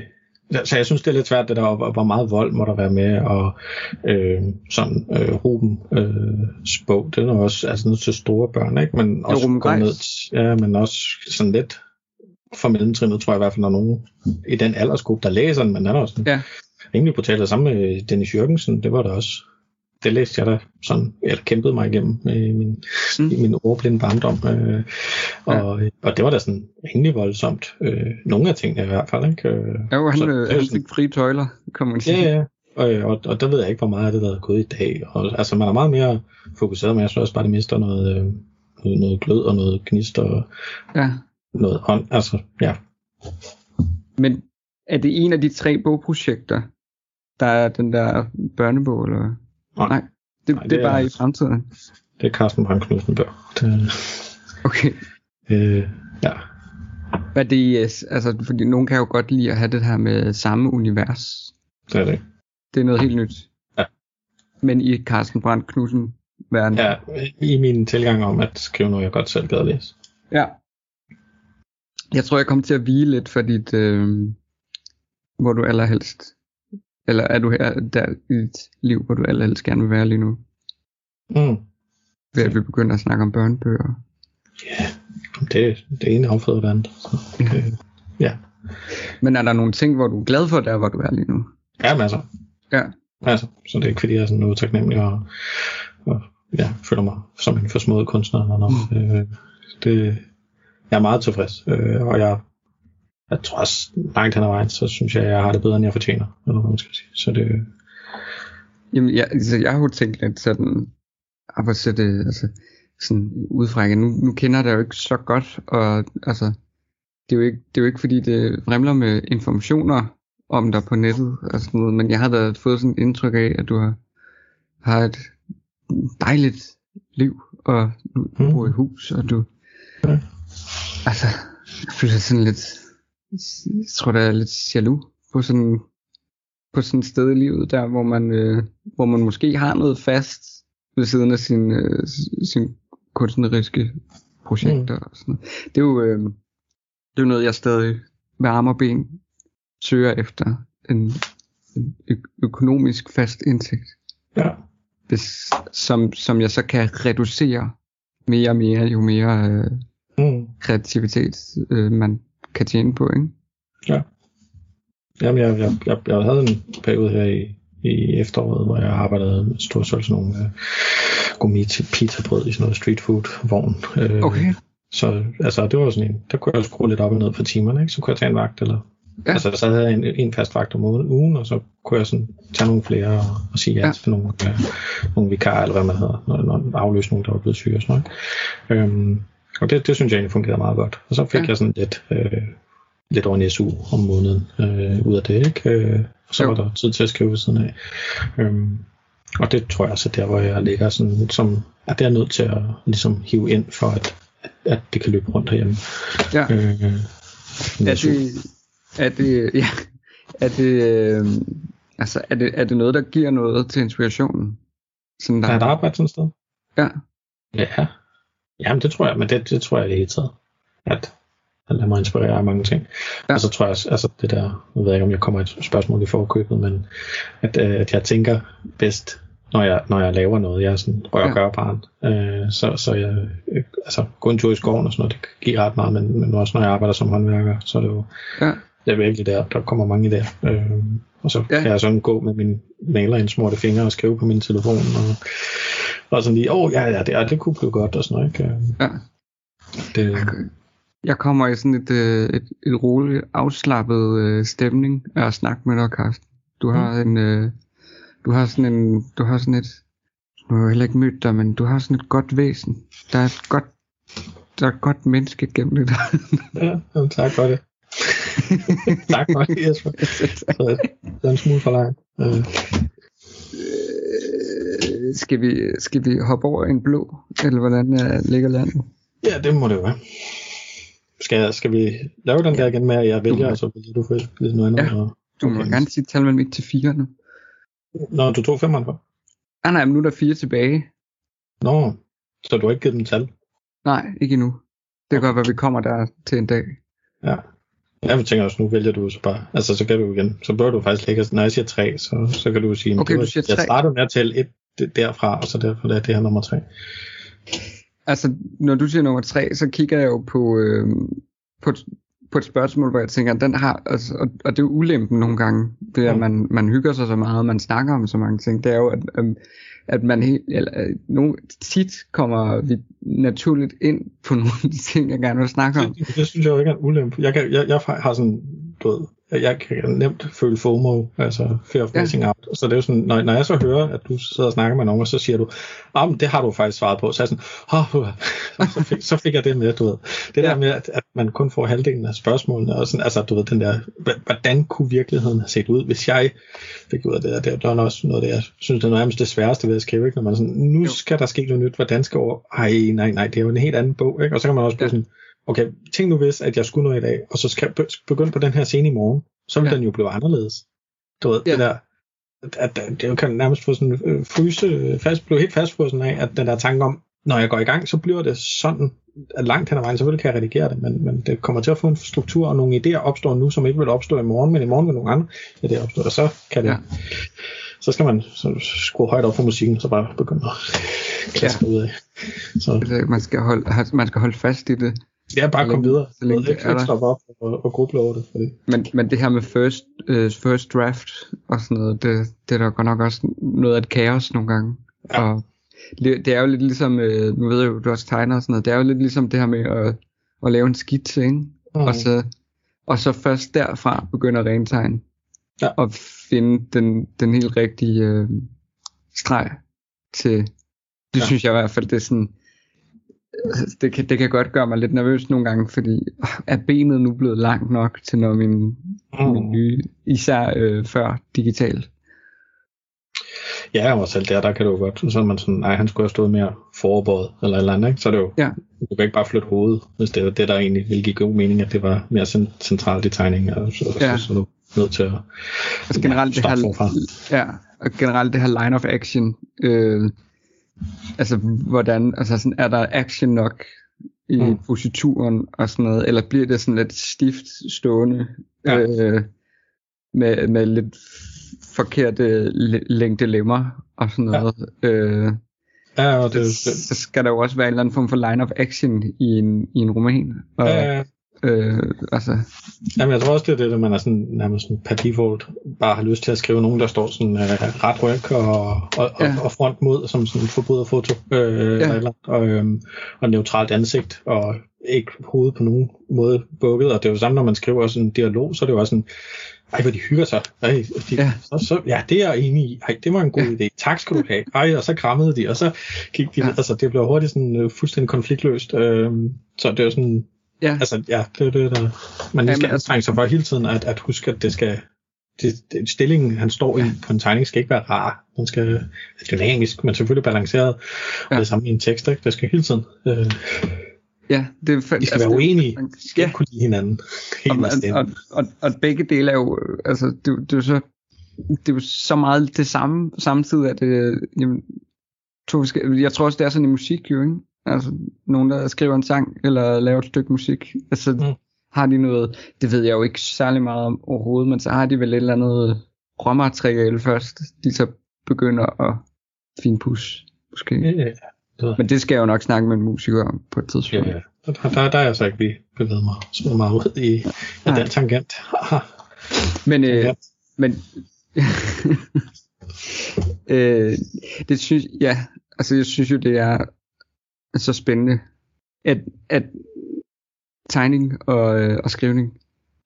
så jeg synes, det er lidt svært, det der, hvor hvor meget vold må der være med, og øh, sådan øh, Ruben øh, spog, det er også altså, noget til store børn, ikke? Men også Greis. ned, ja, men også sådan lidt for mellemtrinnet, tror jeg i hvert fald, når nogen i den aldersgruppe, der læser den, men den er også Ja. rimelig brutalt. Og sammen med Dennis Jørgensen, det var der også. Det læste jeg da sådan, eller kæmpede mig igennem i min, Mm. i min ordblinde barndom. Øh, og, og det var da sådan rimelig voldsomt. Øh, nogle af tingene i hvert fald, ikke? Øh, Jo, han, så øh, han fik frie tøjler, kan man sige. Ja, ja. Og, og, og der ved jeg ikke, hvor meget af det, der er gået i dag. Og, altså, man er meget mere fokuseret, men jeg synes også bare, det mister noget, øh, noget, noget glød og noget gnist og ja. noget ånd. Altså, ja. Men er det en af de tre bogprojekter, der er den der børnebog, eller? Nej. Nej. Det, Nej, det, det er er- bare i fremtiden. Det er Carsten Brandt Knudsen bør. Det, Okay. øh, ja. Hvad er det, yes, altså, fordi nogen kan jo godt lide at have det her med samme univers. Det er det. Det er noget helt nyt. Ja. Men i Carsten Brandt Knudsen verden. Ja, i min tilgang om at skrive noget, jeg godt selv gad at læse. ja. Jeg tror, jeg kommer til at hvile lidt for dit, øh, hvor du allerhelst, eller er du her der i dit liv, hvor du allerhelst gerne vil være lige nu? Mm. Ved at vi begynder at snakke om børnebøger. Ja, det, det ene afføder det andet. Så, øh, ja, Men er der nogle ting, hvor du er glad for, der hvor du er lige nu? ja masser. Ja. Altså, så det er ikke fordi, jeg er sådan noget taknemmelig og, og jeg føler mig som en forsmået kunstner. Eller noget. Øh, det, jeg er meget tilfreds, øh, og jeg, jeg tror også langt hen ad vejen, så synes jeg, jeg har det bedre, end jeg fortjener, eller hvad man skal sige. Så det, Jamen, jeg, altså, jeg har jo tænkt lidt sådan, at hvor ser det, altså, sådan udefra, nu, nu kender jeg det jo ikke så godt, og altså, det er jo ikke, det er jo ikke fordi det vrimler med informationer om dig på nettet, og sådan noget, men jeg har da fået sådan et indtryk af, at du har, har et dejligt liv, og du Mm. bor i hus, og du, Ja. altså, jeg føler sådan lidt, jeg tror, der er lidt jaloux på sådan, på sådan et sted i livet, der hvor man, øh, hvor man måske har noget fast ved siden af sin, øh, sin kunstneriske projekter mm. og sådan noget. Det er jo, øh, det er jo noget, jeg stadig med arme og ben søger efter en, en ø- økonomisk fast indtægt, ja, hvis, som, som jeg så kan reducere mere og mere, jo mere øh, mm. kreativitet øh, man kan tjene på, ikke? Jamen, jeg, jeg, jeg, jeg havde en periode her i, i efteråret, hvor jeg arbejdede med stort sådan nogle øh, gourmet pizzabrød i sådan noget street food vogn. Øh, Okay. Så altså, det var sådan en, der kunne jeg skrue lidt op og ned for timerne, ikke? så kunne jeg tage en vagt, eller Ja. Altså, så havde jeg en, en fast vagt om ugen- ugen, og så kunne jeg sådan tage nogle flere og, og sige ja, Ja. til nogle, øh, nogle vikarer, eller hvad man hedder, når, når afløse nogen, der var blevet syge og sådan noget. Øhm, og det, det synes jeg egentlig fungerede meget godt. Og så fik Ja. jeg sådan lidt, øh, lidt over en SU om måneden øh, ud af det, ikke? Øh, og så Jo. var der tid til at skrive ved siden af. Øhm, og det tror jeg så der, hvor jeg ligger sådan, som, at det er nødt til at ligesom hive ind, for at, at, at det kan løbe rundt herhjemme. Ja. Øh, Er det, er det, ja, er det, øh, altså, er det, er det noget, der giver noget til inspirationen? Sådan der, Kan jeg arbejde sådan et sted? Ja. Ja. Jamen, det tror jeg, men det, det tror jeg det hele taget. At at lade mig inspirere af mange ting. Ja. Og så tror jeg også, altså det der, jeg ved ikke, om jeg kommer et spørgsmål i forkøbet, men at, øh, at jeg tænker bedst, når jeg, når jeg laver noget. Jeg er sådan rør Ja. Øh, så, så jeg, øh, altså gå en tur i skoven og sådan noget, det kan give ret meget, men, men også når jeg arbejder som håndværker, så er det jo, Ja. det er virkelig der, der kommer mange idéer. Øh, og så ja. kan jeg sådan gå med min malerindsmorte fingre og skrive på min telefon, og, og sådan lige, åh oh, ja, ja, det, ja, det kunne blive godt, og sådan noget. Ikke? Ja. Det, Jeg kommer i sådan et, øh, et, et roligt, afslappet øh, stemning af at snakke med dig, Carsten. Du har en, øh, du har sådan en, du har sådan et, nu har jeg heller ikke mødt dig, men du har sådan et godt væsen. Der er et godt, der er et godt menneske gennem det der. ja, jamen, tak for det. tak for det, Jesper. Så, det er en smule for langt. Øh, skal, vi, skal vi hoppe over en blå, eller hvordan øh, ligger landet? ja, det må det være. Skal, jeg, skal vi lave den der igen med, at jeg vælger, og så vælger du først lidt noget andet? Ja. Og, Du må Okay. gerne sige tal mellem 1 til 4 nu. Nå, du tog femmeren for? Ah, nej, men nu er der 4 tilbage. Nå, så du har ikke givet dem tal? Nej, ikke endnu. Det kan godt være, vi kommer der til en dag. Ja. Jeg tænker også, nu vælger du så bare, altså så kan du igen, så bør du faktisk lægge, når jeg siger tre, så, så kan du sige, Okay, du siger jeg tre. startede med at tælle et det- derfra, og så derfor er det her nummer tre. Altså, når du siger nummer 3, så kigger jeg jo på, øh, på, på et spørgsmål, hvor jeg tænker, den har, altså, og, og det er jo ulempen nogle gange, det er, at Mm. man, man hygger sig så meget, man snakker om så mange ting, det er jo, at, øhm, at man helt, eller, øh, nogle, tit kommer vi naturligt ind på nogle af de ting, jeg gerne vil snakke om. Det, det synes jeg jo ikke er en ulempe. Jeg, kan, jeg, jeg har sådan, du ved, jeg kan nemt føle FOMO, altså fear of Ja. missing out. Så det er jo sådan, når, når jeg så hører, at du sidder og snakker med nogen, og så siger du, ah, men det har du faktisk svaret på. Så er jeg sådan, oh, så, fik, så fik jeg det med, du ved. Det Ja. der med, at, at man kun får halvdelen af spørgsmålene, og sådan, altså du ved, den der, hvordan kunne virkeligheden have set ud, hvis jeg fik ud af det, og det, var også noget af det, jeg synes, det er nærmest det sværeste ved at skrive, ikke? når man sådan, nu Jo. skal der ske noget nyt, hvordan skal over, ej, nej, nej, det er jo en helt anden bog, ikke? og så kan man også blive Ja. sådan, okay, tænk nu hvis, at jeg skulle noget i dag, og så skal jeg be- begynde på den her scene i morgen, så vil Ja. ja. den jo blive anderledes. Du ved, Ja. det der, at, at det kan nærmest få sådan øh, fryse, fast, blive helt fastfrosset af, at den der tanke om, når jeg går i gang, så bliver det sådan, at langt hen ad vejen, selvfølgelig kan jeg redigere det, men, men det kommer til at få en struktur, og nogle idéer opstår nu, som ikke vil opstå i morgen, men i morgen vil nogle andre idéer opstå, og så kan det, Ja. ja. så skal man så skrue højt op for musikken, så bare begynde at klaske ja. ud af. Så Altså, man, skal holde, man skal holde fast i det. Det er bare længe- videre. så længe det ikke, er ikke der. op og, og gruble over det, fordi Men, men det her med first, øh, first draft og sådan noget, det, det er der godt nok også noget af et kaos nogle gange. Ja. Og det, det er jo lidt ligesom, øh, nu ved jeg jo, du også tegner og sådan noget, det er jo lidt ligesom det her med at, at lave en skitse, ikke? Mm. Og, så, og så først derfra begynder at rentegne. Ja. Og finde den, den helt rigtige øh, streg til, det Ja. ja. synes jeg i hvert fald, det er sådan, det kan, det kan godt gøre mig lidt nervøs nogle gange, fordi er benet nu blevet langt nok til når min, mm. min nye, især øh, før digitalt. Ja, og selv der, der kan jo godt, så er man sådan, nej, han skulle have stået mere forberedt, eller eller andet, ikke? Så er det jo, Ja. du kan ikke bare flytte hovedet, hvis det er det, der egentlig ville give god mening, at det var mere cent- centralt i tegningen, og så, Ja. så, så, er du nødt til at Altså generelt det starte forfra. her, ja, og generelt det her line of action, øh, altså hvordan, altså sådan, er der action nok i Mm. posituren og sådan noget, eller bliver det sådan lidt stift stående, Ja. øh, med, med lidt forkerte læ- længde lemmer og sådan Ja. noget. Øh, Ja, og det, det, så skal der jo også være en eller anden form for line of action i en, i en roman. Og, ja, øh, altså, Jamen, jeg tror også, det er det, at man er sådan, nærmest sådan per default bare har lyst til at skrive nogen, der står sådan øh, ret ryg og, og, ja. Og, og front mod, som sådan forbryderfoto, øh, ja. eller, og, øhm, og neutralt ansigt, og ikke hovedet på nogen måde bukket, og det er jo samme, når man skriver sådan en dialog, så er det jo også sådan, ej, hvor de hygger sig. Ej, de, ja. Så, så, ja, det er jeg enig i. Ej, det var en god Ja. idé. Tak skal du have. Ej, og så krammede de, og så gik de, ja. Altså det blev hurtigt sådan øh, fuldstændig konfliktløst. Øh, så det er sådan, ja, Altså, ja, det er det, der... Man lige skal altså- anstrenge sig for hele tiden at, at huske, at det skal... Det, det, stillingen, han står i på en tegning, skal ikke være rar. Den skal være dynamisk, men selvfølgelig balanceret. Og Ja. det samme i en tekst, ikke? Det skal hele tiden... Øh, ja, det er fa- de skal være uenige. man- De skal Ja. kunne lide hinanden. Helt og, og, og, og begge dele er jo, øh, altså, det, det er jo så, det er jo så meget det samme, samtidig at det, jamen, to jeg tror også, det er sådan i musik jo, ikke? Altså, nogen, der skriver en sang, eller laver et stykke musik, altså, Mm. har de noget, det ved jeg jo ikke særlig meget om overhovedet, men så har de vel et eller andet råmateriale først, de så begynder at finpudse, måske. Ja, ja, ja. Men det skal jeg jo nok snakke med en musiker om på et ja, tidspunkt. ja. Der, der, der er jeg så ikke lige bevæget mig så meget ud i, i Nej. den tangent. Men, øh, Ja. men øh, det synes ja, altså jeg synes jo det er så spændende at, at tegning og, øh, og skrivning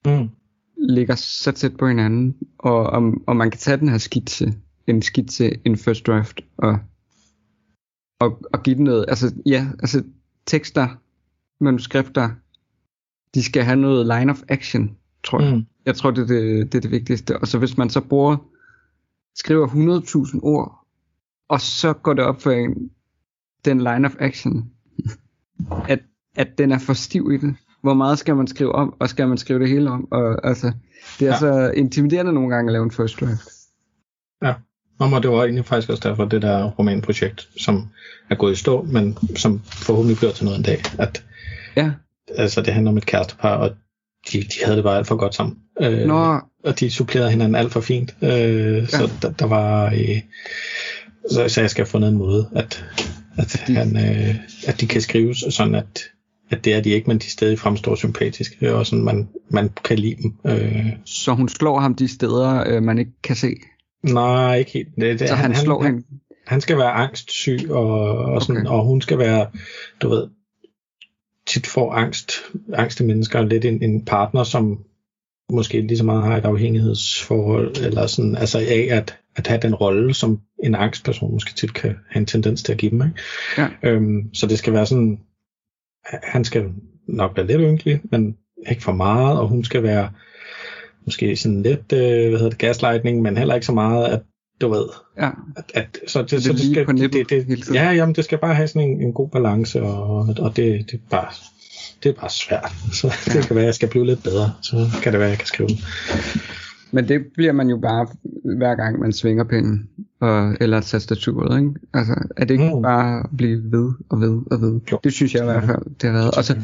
Mm. ligger så tæt på hinanden og, og, og man kan tage den her skitse en skitse en first draft og og, og give den noget altså ja altså tekster manuskripter de skal have noget line of action tror jeg Mm. jeg tror, det er det, det er det vigtigste. Og så hvis man så bruger, skriver 100.000 ord, og så går det op for en, den line of action, at, at den er for stiv i det. Hvor meget skal man skrive om, og skal man skrive det hele om? Og, altså, det er Ja. ja. så intimiderende nogle gange at lave en first draft. Nå, men det var egentlig faktisk også derfor, det der romanprojekt, som er gået i stå, men som forhåbentlig bliver til noget en dag, at Ja, altså, det handler om et kærestepar, og de, de havde det bare alt for godt sammen. Øh, Nå, Og de supplerede hinanden alt for fint. Øh, Så der, der var... Øh, så, så jeg skal have fundet en måde, at, at, de- han, øh, at de kan skrives sådan, at, at det er de ikke, men de stadig fremstår sympatiske, og sådan, man, man kan lide dem. Øh, så hun slår ham de steder, øh, man ikke kan se. nej, ikke helt. Det, det, Så han, slår han, hende. han skal være angstsyg, og, og, sådan, Okay. og hun skal være, du ved, tit får angst, angste mennesker lidt en, en partner, som måske lige så meget har et afhængighedsforhold, eller sådan, altså af at, at have den rolle, som en angstperson måske tit kan have en tendens til at give dem. Ikke? Ja. Øhm, så det skal være sådan, han skal nok være lidt ynkelig, men ikke for meget, og hun skal være måske sådan lidt, øh, hvad hedder det, gaslightning, men heller ikke så meget, at du ved, Ja, at, at, så det, det så det skal, det, det, tiden. ja, jamen, det skal bare have sådan en, en god balance, og, og det, det, er bare, det er bare svært. Så det kan være, at jeg skal blive lidt bedre. Så kan det være, at jeg kan skrive den. Men det bliver man jo bare hver gang man svinger pinden, og, eller tastaturet, ikke? Altså, er det ikke Mm. mm. bare at blive ved og ved og ved? Jo. Det synes jeg i hvert fald, det har været. Og så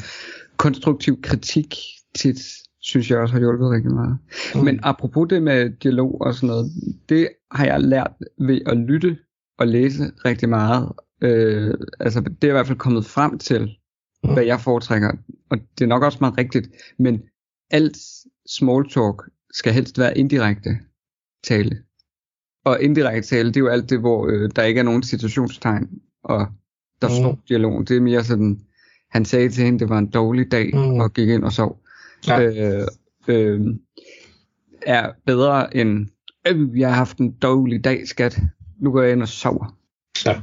konstruktiv kritik tit, synes jeg også har hjulpet rigtig meget. Mm. Mm. Men apropos det med dialog og sådan noget, det har jeg lært ved at lytte og læse rigtig meget. Øh, altså, det er i hvert fald kommet frem til, Mm. hvad jeg foretrækker. Og det er nok også meget rigtigt. Men alt small talk skal helst være indirekte tale. Og indirekte tale, det er jo alt det, hvor øh, der ikke er nogen situationstegn. og der Mm. står dialogen. Det er mere sådan, han sagde til hende, det var en dårlig dag, Mm. og gik ind og sov. Ja. Øh, øh, er bedre end, øh, jeg har haft en dårlig dag, skat. Nu går jeg ind og sover. Ja.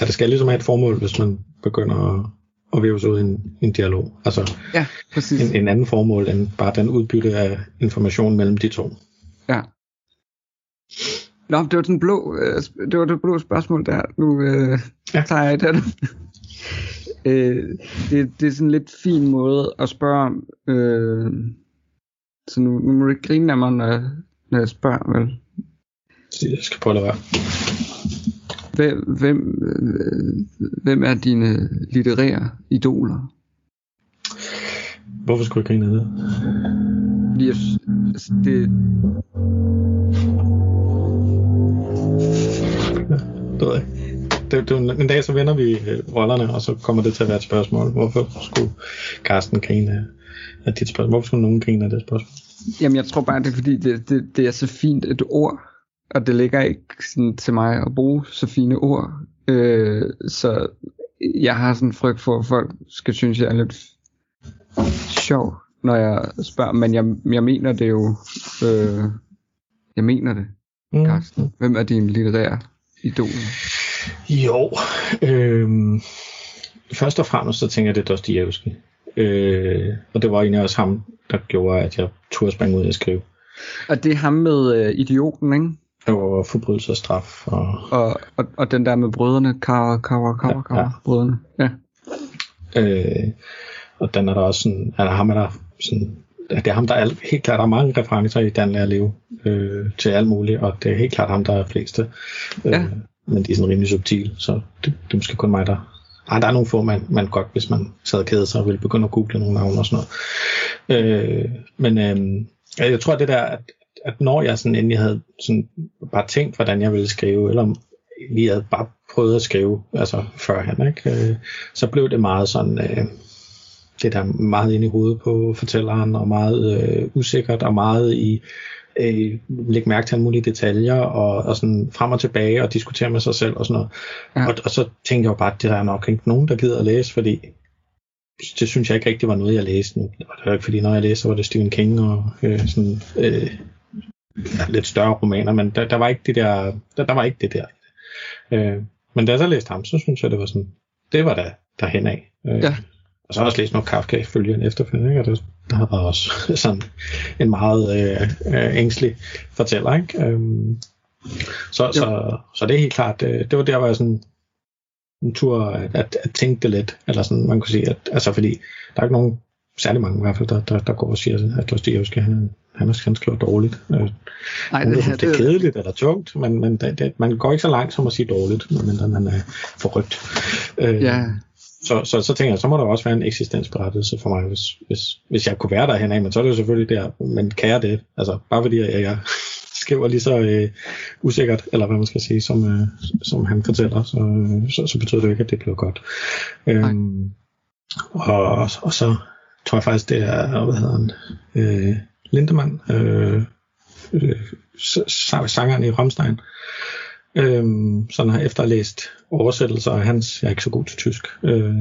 ja, det skal ligesom have et formål, hvis man begynder at, at væve sig ud i en, en dialog. Altså Ja, præcis. en, en anden formål end bare den udbytte af information mellem de to. Ja. Nå, det var den blå, øh, det var det blå spørgsmål der. Nu øh, Ja. tager jeg den. øh, det, det er sådan en lidt fin måde at spørge om. Øh, så nu, nu må du ikke grine af mig, når jeg, når jeg spørger, vel? Så jeg skal prøve at lade være. Hvem, hvem, hvem er dine litterære idoler? Hvorfor skulle jeg grine af det? Fordi jeg, altså, det, Det ved jeg det, det, en dag så vender vi øh, rollerne, og så kommer det til at være et spørgsmål. Hvorfor skulle Carsten grine af, af dit spørgsmål? Hvorfor skulle nogen grine af det spørgsmål? Jamen, jeg tror bare, det er fordi, det, det, det er så fint et ord, og det ligger ikke sådan til mig at bruge så fine ord. Øh, så jeg har sådan en frygt for, at folk skal synes, jeg er lidt sjov, når jeg spørger, men jeg, jeg mener det jo, øh, jeg mener det, Mm. Carsten. Hvem er din litterære idol? Jo, øhm, først og fremmest så tænker jeg, det er Dostoyevsky. Øh, og det var egentlig også ham, der gjorde, at jeg turde springe ud og skrive. Og det er ham med øh, idioten, ikke? Og forbrydelse og straf. Og, Og, og, og den der med brødrene, Kara, Kara, Kara, Ja, Kara, ja. brødrene. Ja. øh, og den er der også sådan, altså ham er der sådan, det er ham, der er helt klart, der er mange referencer i Dan Lærer Leve øh, til alt muligt, og det er helt klart ham, der er fleste. Øh, Ja. Men de er sådan rimelig subtile, så det, det er måske kun mig, der... Ej, der er nogle få, man, man godt, hvis man sad kede sig og ville begynde at google nogle navne og sådan noget. Øh, men øh, jeg tror, det der, at, at når jeg sådan endelig havde sådan bare tænkt, hvordan jeg ville skrive, eller lige havde bare prøvet at skrive, altså førhen, ikke? Øh, så blev det meget sådan, øh, det der meget inde i hovedet på fortælleren, og meget øh, usikkert, og meget i øh, lægge mærke til alle mulige detaljer, og, og sådan frem og tilbage, og diskutere med sig selv og sådan noget. Ja. Og, og så tænkte jeg jo bare, at det der er nok ikke nogen, der gider at læse, fordi det synes jeg ikke rigtig var noget, jeg læste. Og det var ikke fordi, når jeg læste, så var det Stephen King og øh, sådan øh, lidt større romaner, men der, der var ikke det der, der, der var ikke det der. Øh, men da jeg så læste ham, så synes jeg, det var sådan, det var da derhen af. Øh, Ja. Og så har jeg også læst noget Kafka i følgen efterfølgende, ikke? og det, der har været også sådan en meget øh, øh, ængstelig fortæller. Ikke? Øhm, så, så, så det er helt klart, øh, det var der, hvor jeg sådan en tur at, at, at tænke det lidt, eller sådan, man kunne sige, at, altså fordi der er ikke nogen, særlig mange i hvert fald, der, der, der går og siger, at Dostoyevsky, han, han, er, han skriver dårligt. Øh, Nej, det, det, det, er kedeligt eller tungt, men, men det, det, man går ikke så langt som at sige dårligt, medmindre man er forrygt. Øh, Ja, så, så, så tænker jeg, så må der også være en eksistensberettelse for mig, hvis, hvis, hvis jeg kunne være derhen af, men så er det jo selvfølgelig der, men kan jeg det? Altså, bare fordi jeg, jeg skriver lige så øh, usikkert, eller hvad man skal sige, som, øh, som han fortæller, så, øh, så, så betyder det jo ikke, at det bliver godt. Øhm, og, og så tror jeg faktisk, det er, hvad hedder han, øh, Lindemann, øh, øh, sangeren i Rammstein, Øhm, sådan har efter læst oversættelser af hans, jeg er ikke så god til tysk, øh,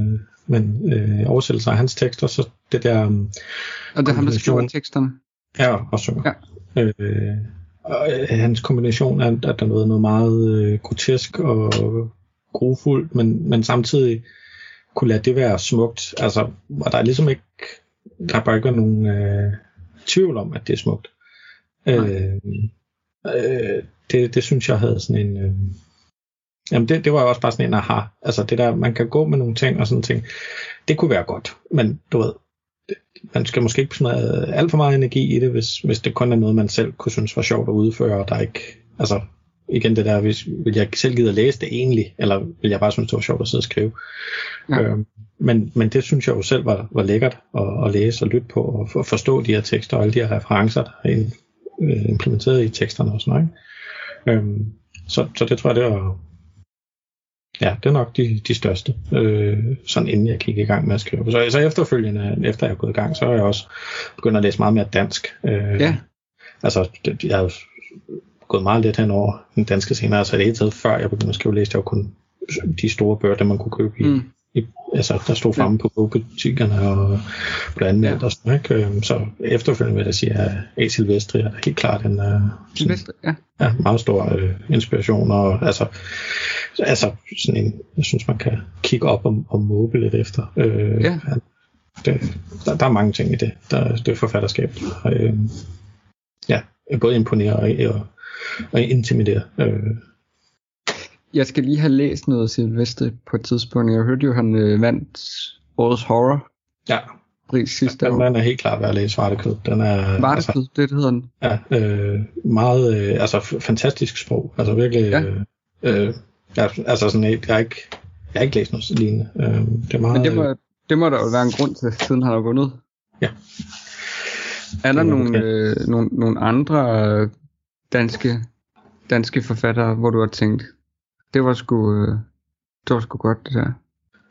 men øh, oversættelser af hans tekster, så det der, um, og det er ham, der skriver teksterne. ja, og synger. Ja. Øh, og, øh, hans kombination er, at der er noget, noget meget øh, grotesk og grufuldt, men, men samtidig kunne lade det være smukt, altså, og der er ligesom ikke, der er bare ikke nogen øh, tvivl om, at det er smukt. Øh, øh, det, det synes jeg havde sådan en... Øh, jamen det, det var jo også bare sådan en aha. Altså det der, man kan gå med nogle ting og sådan ting. Det kunne være godt, men du ved, man skal måske ikke sådan alt for meget energi i det, hvis, hvis det kun er noget, man selv kunne synes var sjovt at udføre, og der ikke, altså igen det der, hvis, vil jeg selv gide at læse det egentlig, eller vil jeg bare synes, det var sjovt at sidde og skrive. Ja. Øhm, men, men det synes jeg jo selv var, var lækkert at, at læse og lytte på, og for, forstå de her tekster og alle de her referencer, der er øh, implementeret i teksterne og sådan noget. Ikke? Øhm, så, så det tror jeg, det var, ja, det er nok de, de største, øh, sådan inden jeg gik i gang med at skrive. Så, så efterfølgende, efter jeg er gået i gang, så har jeg også begyndt at læse meget mere dansk. Øh, Ja. Altså, det, jeg har jo gået meget lidt hen over den danske scene, altså det hele taget, før jeg begyndte at skrive, læste jeg jo kun de store bøger, der man kunne købe i, Mm. i altså, der stod fremme på bogbutikkerne og blev anmeldt Ja. og sådan, ikke? Øhm, Så efterfølgende vil jeg sige, at A. Silvestri er helt klart en, øh, sådan, Silvestre, ja. ja, meget stor øh, inspiration, og altså, altså sådan en, jeg synes, man kan kigge op og, og måbe lidt efter. Øh, Ja. Det, der, der er mange ting i det, der, det forfatterskab. Øh, ja, både imponere og, og, og intimidere. Øh, Jeg skal lige have læst noget Silvestre på et tidspunkt. Jeg hørte jo, han øh, vandt årets horror ja, pris sidste den, år. den er helt klart værd at læse Svarte Kød. Den er, Var det altså, det, det hedder den? ja, øh, meget, øh, altså f- fantastisk sprog. Altså virkelig, Ja. øh, øh, ja, altså sådan, jeg, jeg har ikke, jeg har ikke læst noget lignende. Øh, det er meget, Men det må, det må der jo være en grund til, siden han har vundet. Ja. Er der nogle, det. øh, nogle, nogle andre øh, danske, danske forfattere, hvor du har tænkt, det var sgu, øh, det var sgu godt det der?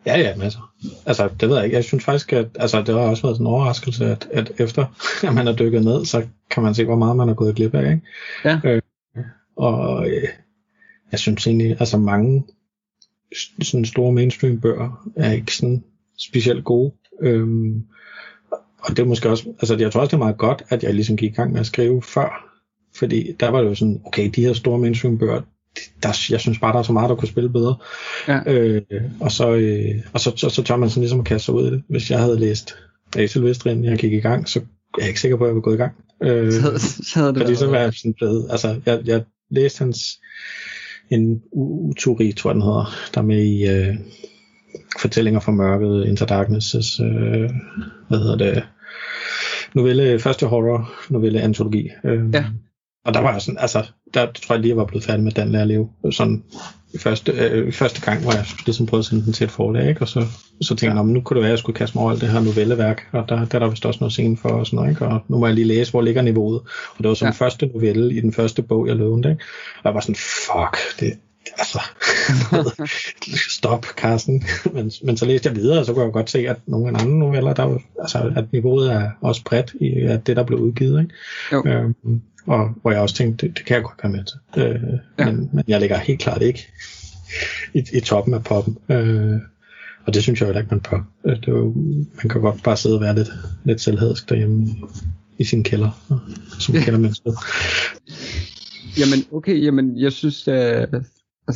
Ja, ja, masser. Altså, det ved jeg ikke. Jeg synes faktisk, at altså, det har også været en overraskelse, at, at efter at man er dykket ned, så kan man se, hvor meget man er gået glip af. Ikke? Ja. Øh, og øh, jeg synes egentlig, altså mange sådan store mainstream bøger er ikke sådan specielt gode. Øhm, og det er måske også, altså jeg tror også, det er meget godt, at jeg ligesom gik i gang med at skrive før. Fordi der var det jo sådan, okay, de her store mainstream bøger, der, jeg synes bare, der er så meget, der kunne spille bedre. Ja. Øh, og så, øh, og så, så, så tør man sådan ligesom at kaste sig ud i det. Hvis jeg havde læst A. Silvestre, inden jeg gik i gang, så er jeg ikke sikker på, at jeg ville gå i gang. Øh, Så, så havde det fordi så var jeg sådan blevet, altså jeg, jeg læste hans en uturi, tror jeg den hedder, der er med i øh, Fortællinger fra mørket, Into Darkness, øh, hvad hedder det, novelle, første horror, novelle, antologi. Øh, Ja. Og der var jeg sådan, altså, der tror jeg lige, jeg var blevet færdig med den lærer at leve. Sådan første, øh, første gang, hvor jeg ligesom prøvede at sende den til et forlag, ikke? og så, så tænkte jeg, "Nå, men nu kunne det være, at jeg skulle kaste mig over alt det her novelleværk, og der, der er der vist også noget scene for, og sådan noget, ikke? og nu må jeg lige læse, hvor ligger niveauet. Og det var som ja. første novelle i den første bog, jeg lånte, ikke? og jeg var sådan, fuck, det, altså, stop, Carsten. men, men så læste jeg videre, og så kunne jeg godt se, at nogle af andre noveller, der var, altså, at niveauet er også bredt i at det, der blev udgivet. Ikke? Jo. Øhm, og hvor jeg også tænkte, det, det kan jeg godt være med til. Øh, Ja. men, men jeg ligger helt klart ikke i, i toppen af poppen. Øh, og det synes jeg jo ikke, man bør. Øh, Det er jo, man kan godt bare sidde og være lidt, lidt selvhedsk derhjemme i, i sin kælder, øh, som Ja. Jamen, okay, jamen, jeg synes, at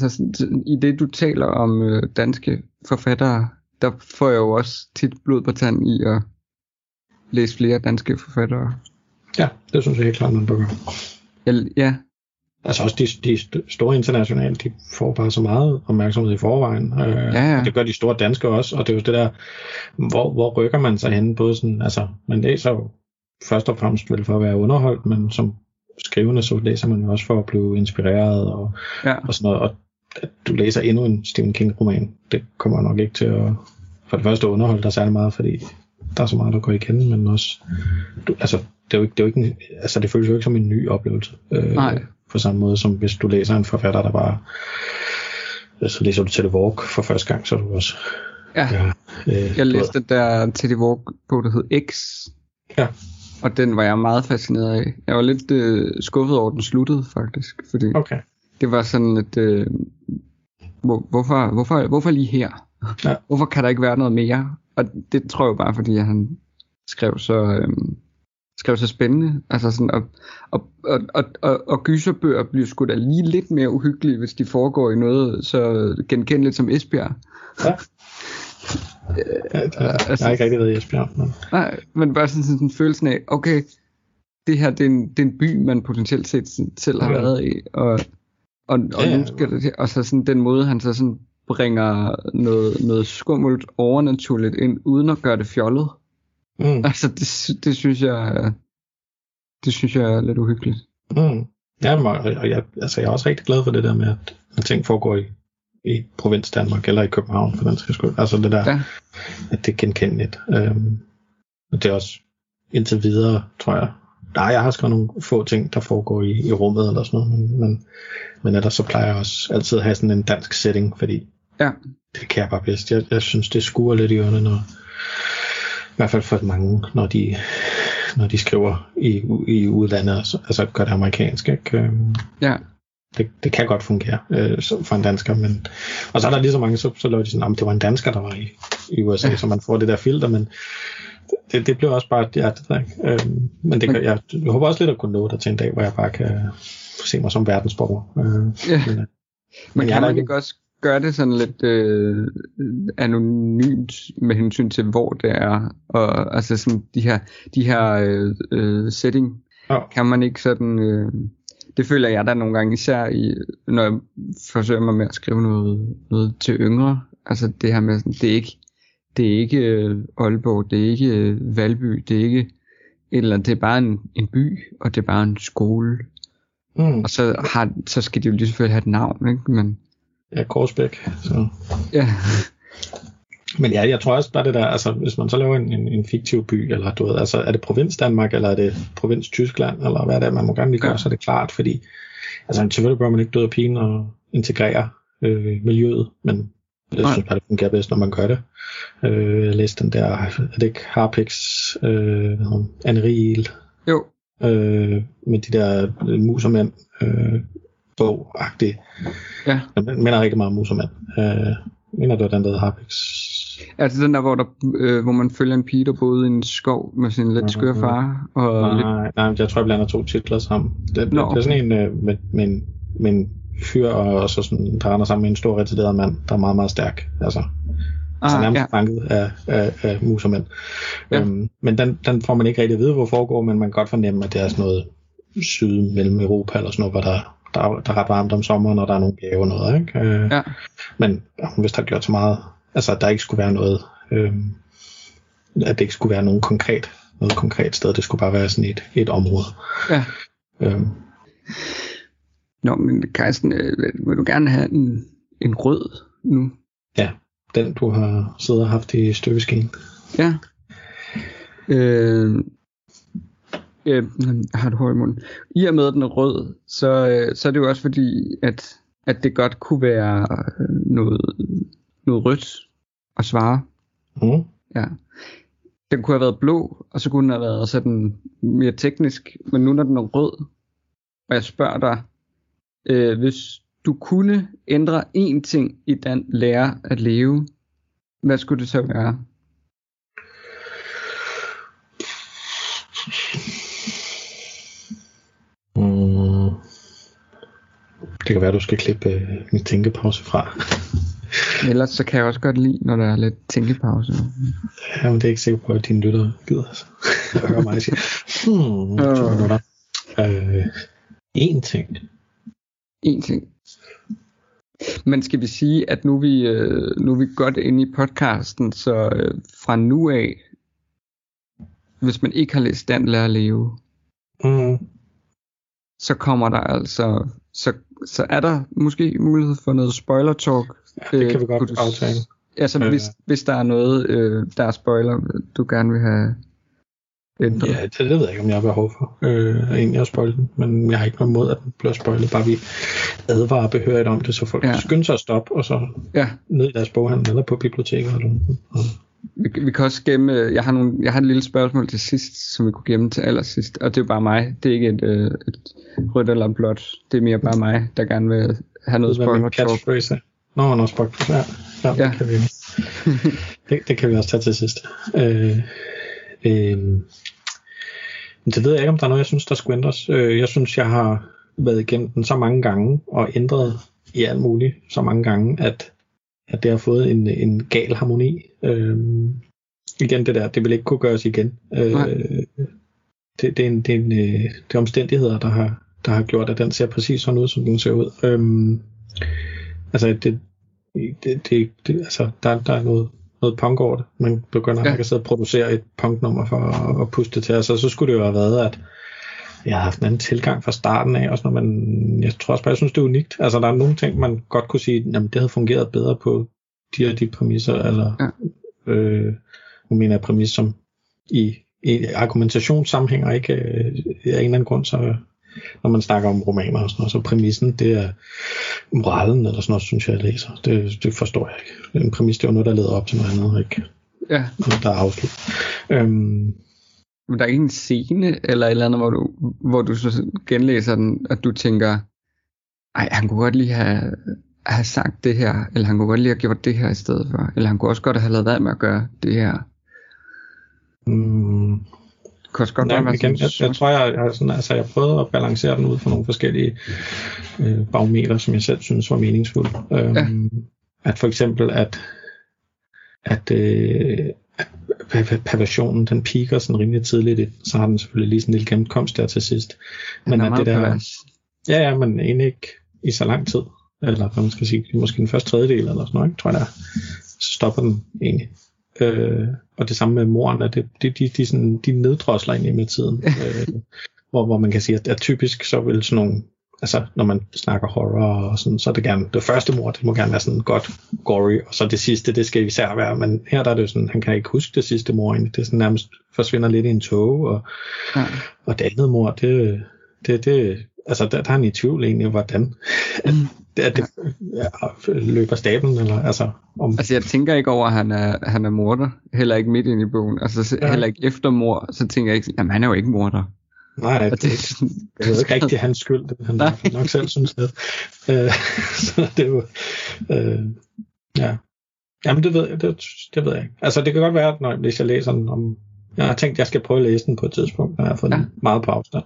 altså, i det, du taler om øh, danske forfattere, der får jeg jo også tit blod på tand i at læse flere danske forfattere. Ja, det synes jeg helt klart, man bør gøre. Jeg, ja, Altså også de, de st- store internationale, de får bare så meget opmærksomhed i forvejen. Øh, Ja, ja. og Det gør de store danske også, og det er jo det der, hvor, hvor rykker man sig hen? Både sådan, altså, man læser jo først og fremmest vel for at være underholdt, men som skrivende, så læser man jo også for at blive inspireret og, ja, og sådan noget. Og at du læser endnu en Stephen King-roman, det kommer nok ikke til at for det første underholde dig særlig meget, fordi der er så meget, der går igen, men også, du, altså, det er jo ikke, det er jo ikke en, altså, det føles jo ikke som en ny oplevelse. Øh, Nej. På samme måde som hvis du læser en forfatter, der bare, så læser du til Walk for første gang, så er du også, ja. ja, øh, Jeg læste den der Teddy Walk på, der hed X, Ja. Og den var jeg meget fascineret af. Jeg var lidt øh, skuffet over, at den sluttede, faktisk, fordi Okay. det var sådan et, øh, hvor, hvorfor, hvorfor, hvorfor lige her? Ja. Hvorfor kan der ikke være noget mere? Og det tror jeg bare, fordi han skrev så, øhm, skrev så spændende. Altså sådan, og, og, og, og, og, og gyserbøger bliver sgu da lige lidt mere uhyggelige, hvis de foregår i noget så genkendeligt som Esbjerg. Ja. Ja, det, jeg altså- har ikke rigtig været i Esbjerg, men Nej, men bare sådan, sådan, sådan følelsen af, okay, det her det er, en, det er en by, man potentielt set selv har Ja. været i, og, og, og, Ja, ja. nu skal det, til- og så sådan den måde, han så sådan bringer noget, noget skummelt overnaturligt ind, uden at gøre det fjollet. mm, Altså, det, det synes jeg, det synes jeg er lidt uhyggeligt. mm. Ja, og jeg, altså, jeg er også rigtig glad for det der med, at, at ting foregår i, i provins Danmark, eller i København, for den skal skyld. Altså det der, Ja. at det er genkendeligt. Øhm, og det er også indtil videre, tror jeg. Nej, jeg har skrevet nogle få ting, der foregår i, i rummet eller sådan noget, men, men, men ellers så plejer jeg også altid at have sådan en dansk setting, fordi Ja, det kan jeg bare bedst. Jeg, jeg synes, det skuer lidt i ørerne, når, i hvert fald for mange, når de, når de skriver i, i udlandet, altså, altså gør det amerikansk. Ikke? Øhm, ja. Det, det kan godt fungere øh, for en dansker, men og så er der lige så mange, så, så laver de sådan, at det var en dansker, der var i, i USA, ja. så man får det der filter, men det, det bliver også bare, der, ikke? Øh, men det jeg, jeg håber også lidt at kunne nå der til en dag, hvor jeg bare kan se mig som verdensborger. Øh, ja. Men, øh, men kan man ikke også gøre det sådan lidt øh, anonymt med hensyn til, hvor det er, og altså sådan de her, de her øh, øh, setting, ja. kan man ikke sådan, øh, det føler jeg der nogle gange, især i, når jeg forsøger mig med at skrive noget, noget til yngre, altså det her med, sådan, det er ikke, det er ikke øh, Aalborg, det er ikke øh, Valby, det er ikke eller det er bare en, en by, og det er bare en skole. Mm. Og så, har, så skal de jo lige selvfølgelig have et navn, ikke? Men, Ja, Korsbæk. Så. Ja. Men ja, jeg tror også bare det der, altså hvis man så laver en, en, en fiktiv by, eller du ved, altså er det provins Danmark, eller er det provins Tyskland, eller hvad er det, man må gerne lige gøre, ja. så er det klart, fordi altså selvfølgelig bør man ikke døde af pigen og integrere øh, miljøet, men jeg Nej. synes bare, det fungerer bedst, når man gør det. Øh, jeg læste den der, er det ikke Harpix, øh, Anne Riel? Jo. Øh, med de der mus og mænd, øh, bog-agtig. Ja. Den minder rigtig meget Musermand. Øh, mener du, den der Harpix? Altså den der, hvor, der, øh, hvor man følger en pige, der boede i en skov med sin lidt skøre far? Og nej, lidt... nej, jeg tror, jeg blander to titler sammen. Det, Nå, det er sådan en øh, med, med, med en fyr, og så sådan, der render sammen med en stor retarderet mand, der er meget, meget stærk. Altså, ah, altså nærmest ja. fanget af, af, af musermænd. Ja. Øhm, men den, den får man ikke rigtig at vide, hvor foregår, men man kan godt fornemme, at det er sådan noget syd mellem Europa, eller sådan noget, hvor der der, er, der er ret varmt om sommeren, og der er nogle bjerge og noget, ikke? Øh, ja. Men ja, hun vidste har gjort så meget, altså at der ikke skulle være noget, øh, at det ikke skulle være nogen konkret, noget konkret sted, det skulle bare være sådan et, et område. Ja. Øh. Nå, men Carsten, øh, vil du gerne have en, en rød nu? Ja, den du har siddet og haft i støbeskeen. Ja. Øh, øh, har du hår i munden. I og med, at den er rød, så, øh, så er det jo også fordi, at, at det godt kunne være noget, noget rødt at svare. Mm. Ja. Den kunne have været blå, og så kunne den have været sådan mere teknisk, men nu når den er rød, og jeg spørger dig, øh, hvis du kunne ændre én ting i den lære at leve, hvad skulle det så være? Det kan være, du skal klippe øh, en tænkepause fra. Ellers så kan jeg også godt lide, når der er lidt tænkepause. Ja, men det er ikke sikker på, at dine lyttere gider altså. at høre mig sige, hmm, to øh, en ting. En ting. Men skal vi sige, at nu er vi, øh, nu er vi godt inde i podcasten, så øh, fra nu af, hvis man ikke har læst Dan Lærer at Leve, mm. så kommer der altså, så så er der måske mulighed for noget spoiler talk. Ja, det kan vi godt du, aftale. Altså øh. hvis, hvis der er noget, øh, der er spoiler, du gerne vil have ændret. Ja, det, det ved jeg ikke, om jeg har behov for øh, egentlig at spoil den, men jeg har ikke noget mod, at den bliver spoilet, bare vi advarer behørigt om det, så folk ja. skynder sig at stoppe, og så ja. ned i deres boghandel eller på biblioteket. Eller noget. Vi, vi kan også gemme, jeg har, nogle, jeg har et lille spørgsmål til sidst, som vi kunne gemme til allersidst, og det er jo bare mig. Det er ikke et, øh, et rødt eller blåt. Det er mere bare mig, der gerne vil have noget spoiler talk. Nå, no, spoiler. Ja, ja, ja. Det, kan vi, det, det kan vi også tage til sidst. Øh, øh, det ved jeg ikke, om der er noget, jeg synes, der skulle ændres. Øh, jeg synes, jeg har været igennem den så mange gange, og ændret i alt muligt så mange gange, at at det har fået en, en gal harmoni. Øh, igen det der, det vil ikke kunne gøres igen. Øh, det, det, er en, det, er en, øh, det er omstændigheder, der har, der har gjort, at den ser præcis sådan ud, som den ser ud. Øh, altså, det, det, det, det, altså der, der er noget, noget punk over det. Man begynder ja. at sidde og producere et punknummer for at, at puste det til. Altså, så skulle det jo have været, at jeg har haft en anden tilgang fra starten af, også når man, jeg tror også bare, jeg synes, det er unikt. Altså, der er nogle ting, man godt kunne sige, jamen, det havde fungeret bedre på de og de præmisser, eller, ja. øh, nu mener jeg præmis som i, i argumentationssammenhænger, ikke øh, af en eller anden grund, så når man snakker om romaner og sådan noget, så præmissen, det er moralen eller sådan noget, synes jeg, jeg læser. Det, det forstår jeg ikke. En præmis, det er jo noget, der leder op til noget andet, ikke? Ja. Noget, der er afslut. Øhm, men der er ikke en scene eller et eller andet, hvor du, hvor du så genlæser den, at du tænker, ej, han kunne godt lige have, have sagt det her, eller han kunne godt lige have gjort det her i stedet for, eller han kunne også godt have lavet være med at gøre det her. Mm, Kunne også godt Ja, være igen, jeg, jeg tror, jeg, jeg, sådan, altså, jeg prøvede at balancere den ud for nogle forskellige øh, barometer, som jeg selv synes var meningsfulde. Øhm, Ja. At for eksempel, at, at, øh, at per- per- perversionen, den piker sådan rimelig tidligt, så har den selvfølgelig lige sådan en lille gennemkomst der til sidst. Men at det der, pervers. ja, ja, men egentlig ikke i så lang tid, eller hvad man skal sige, måske den første tredjedel eller sådan noget, ikke, tror jeg der, så stopper den egentlig. Øh, og det samme med morerne, det, de, de, de, sådan, de neddrosler egentlig med tiden. øh, hvor, hvor man kan sige, at, at typisk så vil sådan nogle, altså når man snakker horror og sådan, så er det gerne, det første mor, det må gerne være sådan godt gory, og så det sidste, det skal især være, men her der er det jo sådan, han kan ikke huske det sidste mor egentlig, det er sådan nærmest forsvinder lidt i en tog, og, Ja. og det andet mor, det, det, det altså der, der er han i tvivl egentlig, hvordan Mm. Det, at det ja, løber stablen, eller altså om, Altså jeg tænker ikke over, at han er, han er morder, heller ikke midt ind i bogen, altså så- Ja. heller ikke efter mor, så tænker jeg ikke, jamen han er jo ikke morder. nej, Og det er sådan, Det er jo ikke rigtig hans skyld, det han Nej. nok selv synes det. Øh, så det er jo, øh, ja. Jamen det ved jeg, det, det ved jeg ikke. Altså det kan godt være, at når, hvis jeg læser den om, jeg har tænkt, at jeg skal prøve at læse den på et tidspunkt, når jeg har fået. Ja. den meget på afstand.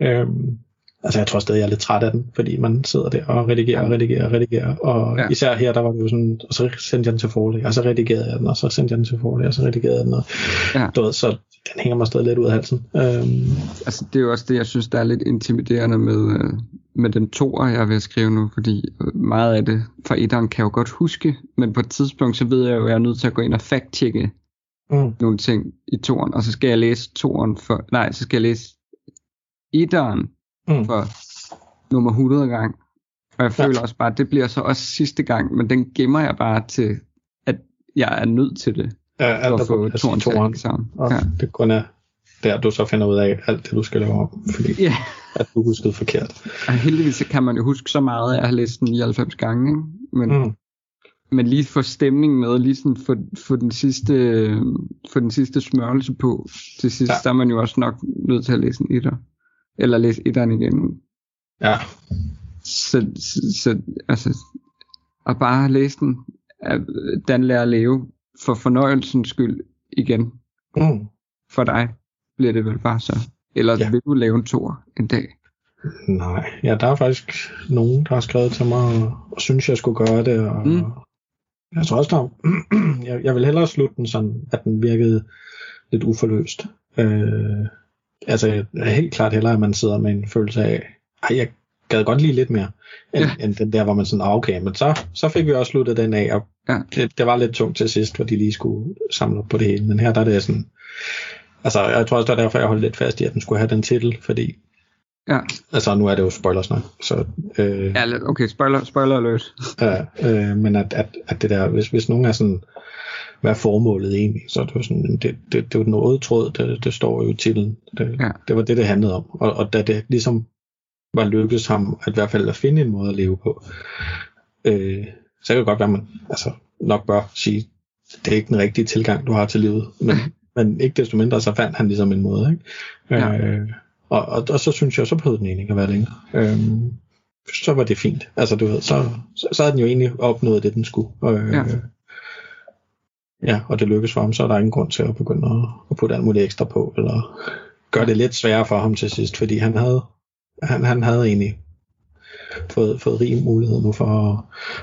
Øhm, altså jeg tror stadig, jeg er lidt træt af den, fordi man sidder der og redigerer og redigerer og redigerer, og Ja. især her, der var det jo sådan, og så sendte jeg den til forlæg, og så redigerede jeg den, og så sendte jeg den til forlæg, og så redigerede jeg den, og Ja. du ved, så den hænger mig stadig lidt ud af halsen. Øhm, altså det er jo også det, jeg synes, der er lidt intimiderende med, øh, med den toer, jeg er ved at skrive nu, fordi øh, meget af det fra etteren kan jeg jo godt huske, men på et tidspunkt, så ved jeg jo, at jeg er nødt til at gå ind og fact-tjekke mm, nogle ting i toeren, og så skal jeg læse toeren for, nej, så skal jeg læse etteren mm. for nummer 100 gang. Og jeg Ja. føler også bare, at det bliver så også sidste gang, men den gemmer jeg bare til, at jeg er nødt til det, Ja, alt for at få plads i toeren til sammen. Og Ja. det kun er der, du så finder ud af alt det, du skal lave om, fordi ja, at du huskede forkert. og heldigvis kan man jo huske så meget, at jeg har læst den 99 gange, ikke? Men, mm. Men lige få stemning med, lige sådan få, få, den sidste, få den sidste smørelse på til sidst. Ja. der er man jo også nok nødt til at læse en etter. Eller læse etteren igen. Ja, Så, så, så altså, at bare læse den, Dan lærer at leve, for fornøjelsens skyld igen, mm. for dig, bliver det vel bare så. Eller ja. Vil du lave en tor en dag? nej. Ja, der er faktisk nogen, der har skrevet til mig, og, og synes, jeg skulle gøre det. Og, mm. Jeg tror også, der, jeg, jeg vil hellere slutte den sådan, at den virkede lidt uforløst. Øh, altså, jeg er helt klart hellere, at man sidder med en følelse af, ej, jeg gad godt lige lidt mere, end, Ja. end den der, hvor man sådan, ah, okay, men så, så fik vi også sluttet den af, og Ja. det, det var lidt tungt til sidst, hvor de lige skulle samle op på det hele, men her der er det sådan, altså jeg tror også, det er derfor, jeg holdt lidt fast i, at den skulle have den titel, fordi, Ja, altså nu er det jo spoilersnak, så, øh, ja okay, spoiler, spoiler alert. ja, øh, men at, at, at det der, hvis, hvis nogen er sådan, hvad er formålet egentlig, så det jo sådan, det, det, det jo den røde tråd, det, det står jo i titlen, det, ja. det var det, det handlede om, og, og da det ligesom var lykkedes ham, at i hvert fald at finde en måde at leve på, øh, så kan det godt være, at man altså, nok bør sige, det er ikke den rigtige tilgang, du har til livet, men, men ikke desto mindre, så fandt han ligesom en måde, ikke? Ja. Øh, og, og, og, så synes jeg, så behøvede den egentlig ikke at være længere. Øhm, så var det fint. Altså, du ved, så, så, så havde den jo egentlig opnået det, den skulle. Øh, Ja ja. og det lykkes for ham, så er der ingen grund til at begynde at, at putte alt muligt ekstra på, eller gøre det lidt sværere for ham til sidst, fordi han havde, han, han havde egentlig fået, fået rig mulighed nu for at,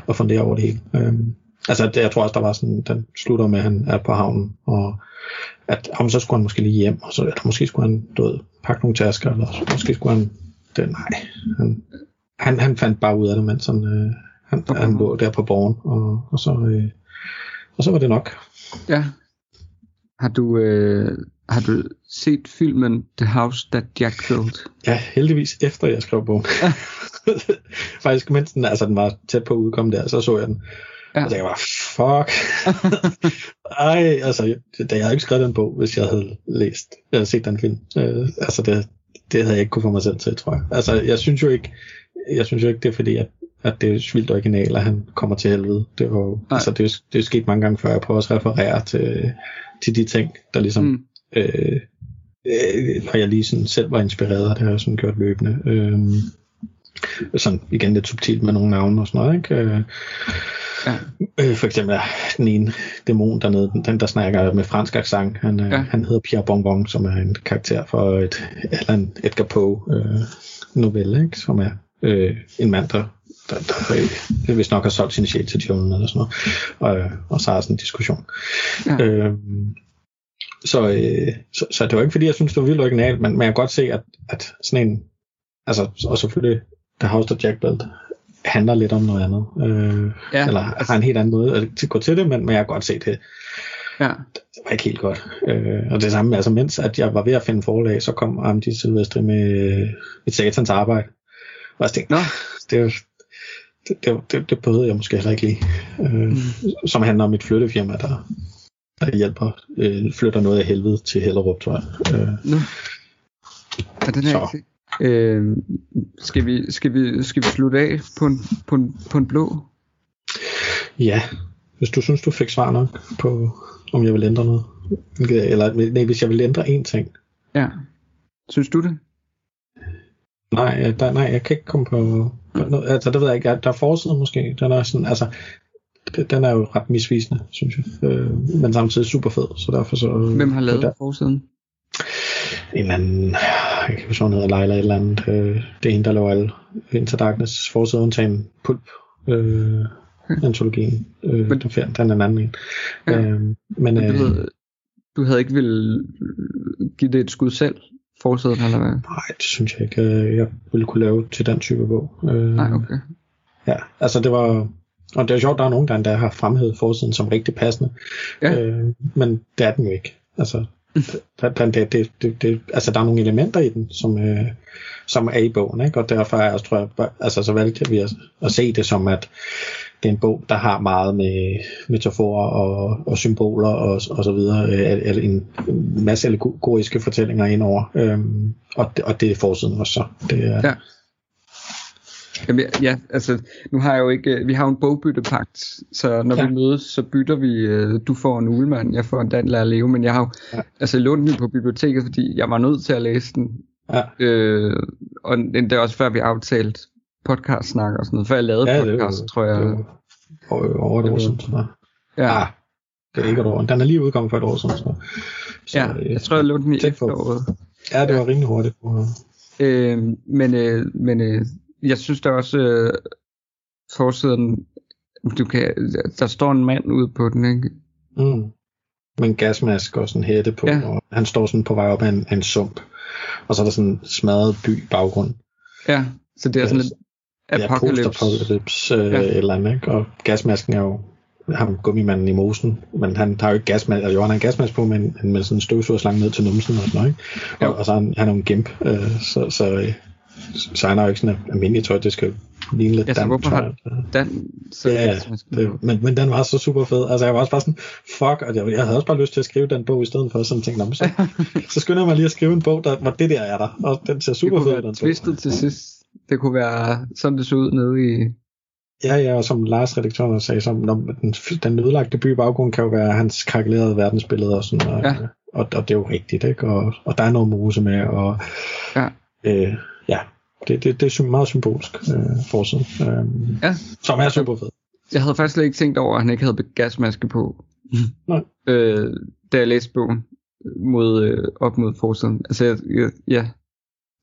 at fundere over det hele. Øhm, altså, det, jeg tror også, der var sådan, den slutter med, at han er på havnen, og at om så skulle han måske lige hjem, og så, eller måske skulle han du ved, pakke nogle tasker, eller måske skulle han, det, nej, han, han, han fandt bare ud af det, mens han, øh, han, han lå der på borgen, og, og, så, øh, og så var det nok. Ja. Har du, øh, har du set filmen The House That Jack Built? Ja, heldigvis efter jeg skrev bogen. Faktisk mens den, altså, den var tæt på at udkomme der, så så jeg den. Ja. Og jeg var, fuck. Ej, altså, jeg- jeg havde ikke skrevet den bog, hvis jeg havde læst, jeg havde set den film. Øh, altså, det, det havde jeg ikke kunne få mig selv til, tror jeg. Altså, jeg synes jo ikke, jeg synes jo ikke, det er fordi, at, at det er vildt original, at han kommer til helvede. Det var jo, altså, det, er, det er sket mange gange før, jeg prøver også at referere til, til de ting, der ligesom, Mm. øh, øh, når jeg lige sådan selv var inspireret, og det har jeg sådan gjort løbende. Øh, sådan igen lidt subtilt med nogle navne og sådan noget, ikke? Øh, Ja. øh, for eksempel den ene dæmon dernede, den der snakker med fransk accent, han, ja. Ja. han hedder Pierre Bonbon, som er en karakter for et, eller en Edgar Poe øh, novelle, ikke? som er øh, en mand, der, der, der øh, hvis nok har solgt sin sjæl til djævlen eller sådan noget, og, øh, og så er sådan en diskussion. Ja. Øh, så, øh, så, så det var ikke fordi, jeg synes, det var vildt originalt, men, men jeg kan godt se, at, at sådan en, altså, og selvfølgelig The House of Jack Belt handler lidt om noget andet, øh, Ja, eller altså- har en helt anden måde at gå til det, men, men jeg kan godt se det, Ja. det var ikke helt godt. Øh, og det samme, altså mens at jeg var ved at finde forlag, så kom Amdi Silvestri med et satans arbejde, og jeg tænkte, Nå. det, er jo- det, det, det, behøvede jeg måske heller ikke lige, øh, Mm. som handler om et flyttefirma, der, der hjælper, øh, flytter noget af helvede til Hellerup, tror jeg. Øh, Nu. Ja, den er Så. øh, skal, vi, skal, vi, skal vi slutte af på en, på en, på en blå? Ja, hvis du synes, du fik svar nok på, om jeg vil ændre noget. Eller nej, hvis jeg vil ændre én ting. Ja. Synes du det? Nej, øh, der, nej, jeg kan ikke komme på, noget. Altså, det ved jeg ikke. Der er forsiden måske. Den er sådan, altså, den er jo ret misvisende, synes jeg. Øh, men samtidig super fed, så derfor så... Hvem har lavet der, forsiden? En eller anden, jeg kan ikke huske, hun hedder, Leila eller andet. Øh, det er en, der laver alle Into Darkness forsiden, undtagen Pulp. Øh, antologien. Øh, Men- den, den er en anden en. Ja. Øh, men Men du, øh, du havde ikke vil give det et skud selv, forsiden, eller hvad? Nej, det synes jeg ikke, øh, jeg ville kunne lave til den type bog. Øh, Nej, okay. Ja, altså det var... Og det er jo sjovt, der er nogen, der endda har fremhævet forsiden som rigtig passende. Ja. Øh, men det er den jo ikke. Altså, der, der, det, det, det, det, altså, der er nogle elementer i den, som, øh, som er i bogen, ikke? og derfor er jeg tror jeg, altså, så valgte vi at, at se det som, at det er en bog, der har meget med metaforer og, og symboler og, og så videre, øh, en, masse allegoriske fortællinger indover, øhm, og, det, og det er forsiden også så. Det er, Ja. Jamen, ja, altså, nu har jeg jo ikke, øh, vi har jo en bogbyttepagt, så når ja. Vi mødes, så bytter vi, øh, du får en ulemand, jeg får en Dan at leve, men jeg har jo. Ja. altså lånt den på biblioteket, fordi jeg var nødt til at læse den, ja, øh, og det er også før vi aftalte podcast snak og sådan noget, før jeg lavede Ja, ja, det podcast, tror jeg. det jo over, over et år siden. Så. ja, Ah, det er ikke et år. Den er lige udkommet for et år siden. Så. Så, ja, øh, jeg tror jeg lånte den i efteråret. Ja, det var rimelig hurtigt. Øh, men øh, men øh, jeg synes der også øh, forsiden, du kan, der står en mand ude på den, ikke? Mm. Med en gasmask og sådan en hætte på, Ja. ja. og han står sådan på vej op ad en, af en sump. Og så er der sådan en smadret by i baggrunden. Ja, så det er sådan lidt Ja, apocalypse. post-apocalypse øh, Ja. ja. eller andet, ikke? Og gasmasken er jo ham gummimanden i mosen, men han har jo ikke gasmask, altså jo, han har en gasmask på, men, med sådan en støvsugerslange ned til numsen og sådan noget, ikke? Jo. Og, og så er han, han er jo en gimp, øh, så, så, øh, så han har jo ikke sådan en almindelig tøj, det skal jo ligne lidt Ja, så dan- hvorfor har- tøj. Dan, så Ja, ja, det, men, men den var så super fed. Altså jeg var også bare sådan, fuck, og jeg, jeg havde også bare lyst til at skrive den bog i stedet for, sådan tænkte, "Nå, men så, så skynder jeg mig lige at skrive en bog, der, hvor det der er der, og den ser det super kunne fed ud, være den twistet til sidst. Det kunne være sådan, det så ud nede i... Ja, ja, og som Lars redaktøren sagde, som, når den, den ødelagte by i baggrunden kan jo være hans karakulerede verdensbillede og sådan, og, Ja. og, og, det er jo rigtigt, ikke? Og, og der er noget mose med, og Ja. øh, ja, det, det, det er meget symbolsk øh, forsiden, øh, Ja. som er super fed. Jeg havde faktisk slet ikke tænkt over, at han ikke havde gasmaske på. Nej. øh, da jeg læste bogen mod, øh, op mod forsiden. Altså, jeg, jeg, ja.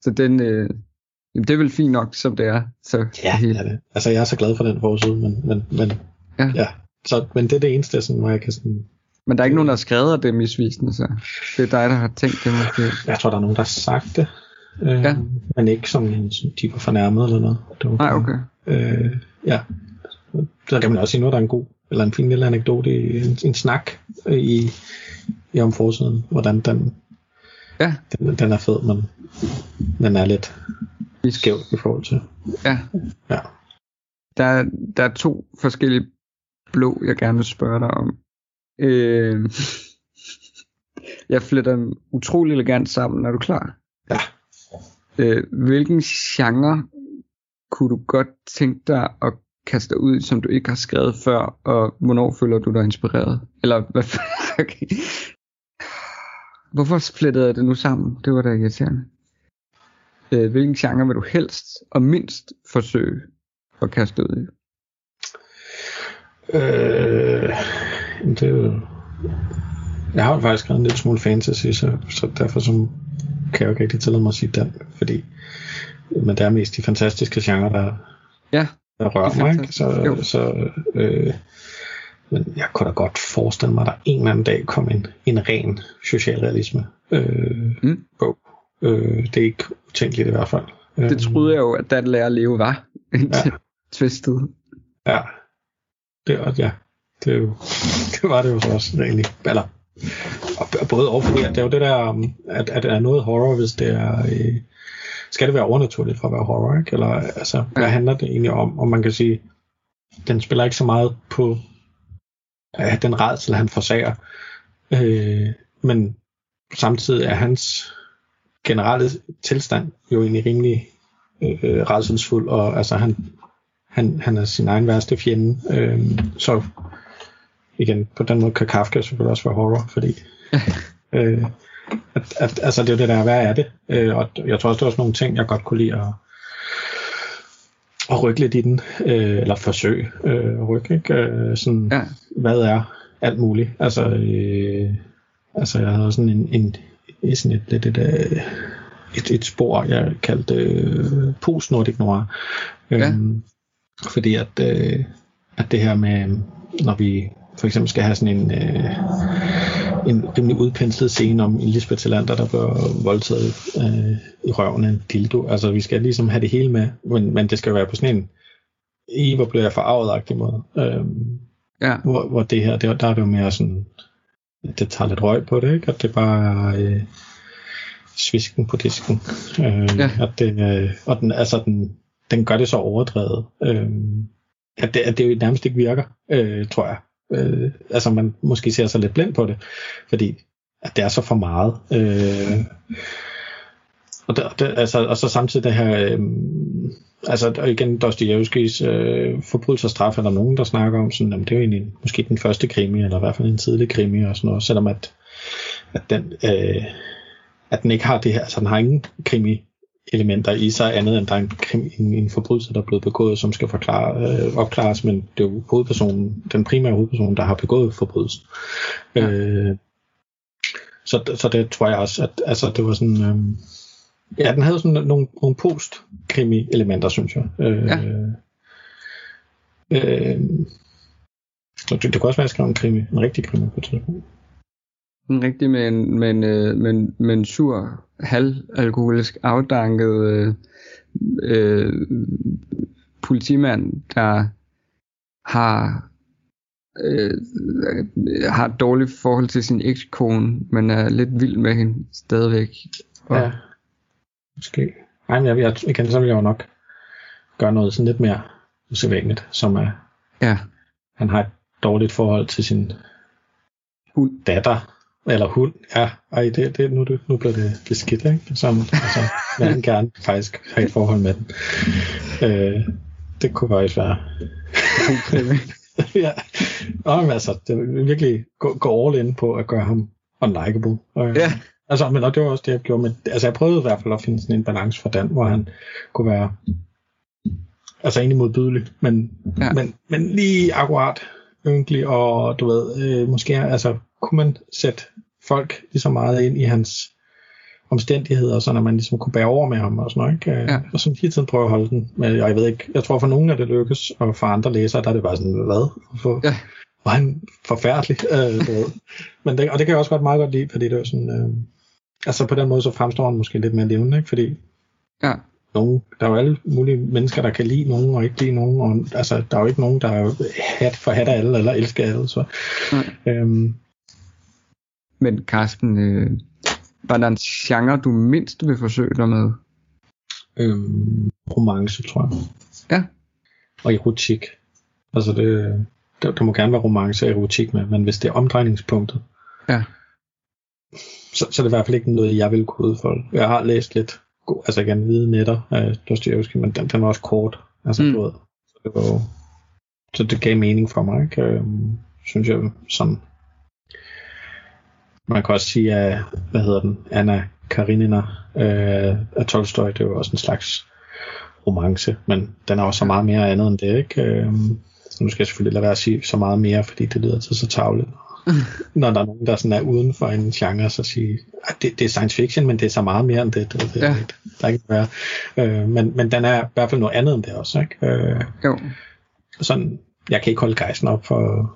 Så den... Øh, jamen, det er vel fint nok, som det er. Så Ja, det hele- er det. Altså, jeg er så glad for den forside, men, men, men Ja. ja. Så, men det er det eneste, sådan, hvor jeg kan sådan, Men der er ikke nogen, der har skrevet, at det er misvisende, så det er dig, der har tænkt det måske. jeg tror, der er nogen, der har sagt det, øh, Ja. men ikke som en sådan, de var fornærmet eller noget. Det var, Nej, okay. Øh, ja. Så kan man også sige noget, der er en god, eller en fin lille anekdote, i- en, en snak i, i om forsiden, hvordan den, Ja. den, den er fed, men den er lidt skæv i forhold til. Ja. Ja. Der, er- der er to forskellige blå, jeg gerne vil spørge dig om. Øh, jeg fletter dem utrolig elegant sammen. Er du klar? Ja. Øh, hvilken genre kunne du godt tænke dig at kaste dig ud som du ikke har skrevet før, og hvornår føler du dig inspireret? Eller hvad okay. Hvorfor flettede jeg det nu sammen? Det var da irriterende. Øh, hvilken genre vil du helst og mindst forsøge at kaste ud i? Øh, det er jo... Jeg har jo faktisk skrevet en lille smule fantasy, så, så derfor så kan jeg jo ikke rigtig tillade mig at sige den, fordi men det er mest de fantastiske genrer, der, Ja, der rører er mig. Ikke? Jo. Så, så øh, men jeg kunne da godt forestille mig, at der en eller anden dag kom en, en ren socialrealisme øh, Mm. bog. Øh, det er ikke utænkeligt i hvert fald. det troede jeg jo, at dat lærer at leve var, Ja. twistet. Ja. Det, og ja, det, er jo, det var det jo så også egentlig. Eller, og både og, fordi at det er jo det der, um, at, at der er noget horror, hvis det er... Øh, skal det være overnaturligt for at være horror, ikke? Eller altså, hvad Ja. handler det egentlig om? Og man kan sige, den spiller ikke så meget på øh, den redsel, han forsager. Øh, men samtidig er hans generelle tilstand jo egentlig rimelig øh, redselsfuld, og altså han, han, han er sin egen værste fjende. Øh, så igen, på den måde kan Kafka selvfølgelig også være horror, fordi øh, at, at, altså det er jo det der, hvad er det? Øh, og jeg tror også, det er også nogle ting, jeg godt kunne lide at, at rykke lidt i den, øh, eller forsøge øh, at rykke, ikke? Øh, sådan, Ja. hvad er alt muligt? Altså, øh, altså jeg havde sådan en, en, en sådan et, lidt et, øh, et, et spor, jeg kaldte øh, post-nordic noir. Ja. Øhm, fordi at, øh, at det her med, når vi for eksempel skal have sådan en, øh, en rimelig udpenslet scene om Lisbeth Salander, der bliver voldtaget øh, i røven af en dildo. Altså vi skal ligesom have det hele med, men, men det skal være på sådan en i hvor bliver jeg forarvet måde. Øhm, Ja, hvor, hvor det her, det, der er det jo mere sådan, det tager lidt røg på det, ikke? At det bare er øh, svisken på disken. Øh, Ja. at det, øh, og den, altså den, den gør det så overdrevet. Øh, at, det, at det jo nærmest ikke virker, øh, tror jeg. Øh, altså man måske ser sig lidt blind på det, fordi at det er så for meget. Øh, og, det, det, altså, og så samtidig det her, øh, altså og igen Dostojevskis øh, forbrydelse og straf, er der nogen, der snakker om sådan, jamen, det er jo egentlig måske den første krimi, eller i hvert fald en tidlig krimi og sådan noget, selvom at, at den, øh, at den ikke har det her, altså den har ingen krimi elementer i sig andet end der er en, en, en forbrydelse, der er blevet begået, som skal forklare, øh, opklares, men det er jo hovedpersonen, den primære hovedperson, der har begået forbrydelsen. Ja. Øh, så, så det tror jeg også, at altså, det var sådan, øh, ja, den havde sådan nogle, nogle post-krimi-elementer, synes jeg. Øh, Ja. øh, det, det kunne også være, at jeg skrev en krimi, en rigtig krimi på et tidspunkt. en rigtig med en, med en, øh, med en, med en sur, halvalkoholisk, afdanket øh, øh, politimand, der har øh, har et dårligt forhold til sin ekskone, men er lidt vild med hende stadigvæk. Og, Ja, måske. Nej, men jeg, jeg, igen, så vil jeg jo nok gøre noget sådan lidt mere usædvanligt, som er, ja, han har et dårligt forhold til sin Hund. datter, eller hund, ja, ej, det, det, nu, det, nu bliver det beskidt, ikke? Som, altså, jeg vil gerne faktisk have et forhold med den. Øh, det kunne faktisk være, ja, Nå, men altså, det er virkelig gå, gå all in på at gøre ham unlikable. Øh, Ja. Altså, men og det var også det, jeg gjorde med, altså jeg prøvede i hvert fald at finde sådan en balance for den, hvor han kunne være, altså egentlig modbydelig, men, Ja. men, men lige akkurat ynkelig, og du ved, øh, måske, altså, kunne man sætte folk lige så meget ind i hans omstændigheder, så når man ligesom kunne bære over med ham og sådan noget, ikke? Øh, Ja. Og sådan hele tiden prøve at holde den. Men jeg ved ikke, jeg tror for nogle af det lykkes, og for andre læsere, der er det bare sådan, hvad? Hvorfor? Ja. Var han forfærdelig? Øh. Men det, og det kan jeg også godt meget godt lide, fordi det er sådan, øh, altså på den måde, så fremstår han måske lidt mere levende, ikke? Fordi ja, nogen, der er jo alle mulige mennesker, der kan lide nogen og ikke lide nogen, og altså, der er jo ikke nogen, der er hat for hat af alle, eller elsker alle, så Nej. øhm, men Carsten, øh, var der en genre, du mindst vil forsøge dig med? øhm, romance, tror jeg. Ja. Og erotik. Altså det, der, der må gerne være romance og erotik med, men hvis det er omdrejningspunktet, Ja. Så, så er det i hvert fald ikke noget, jeg vil kunne udfolde. Jeg har læst lidt, god, altså igen, hvide netter af Dostoyevsky, men den, den var også kort. Altså, Mm. du så det var jo, så det gav mening for mig, ikke? Øhm, synes jeg, sådan. Man kan også sige, at, hvad hedder den, Anna Karinina øh, af Tolstoy. Det er jo også en slags romance, men den er også så meget mere andet end det, ikke? Øh, nu skal jeg selvfølgelig lade være at sige så meget mere, fordi det lyder til så tavligt. Når der er nogen, der sådan er uden for en genre, så sige, at det, det er science fiction, men det er så meget mere end det. det, det Ja. Der er ikke være. Øh, men, men den er i hvert fald noget andet end det også, ikke? Øh, Jo. sådan, jeg kan ikke holde gejsten op for,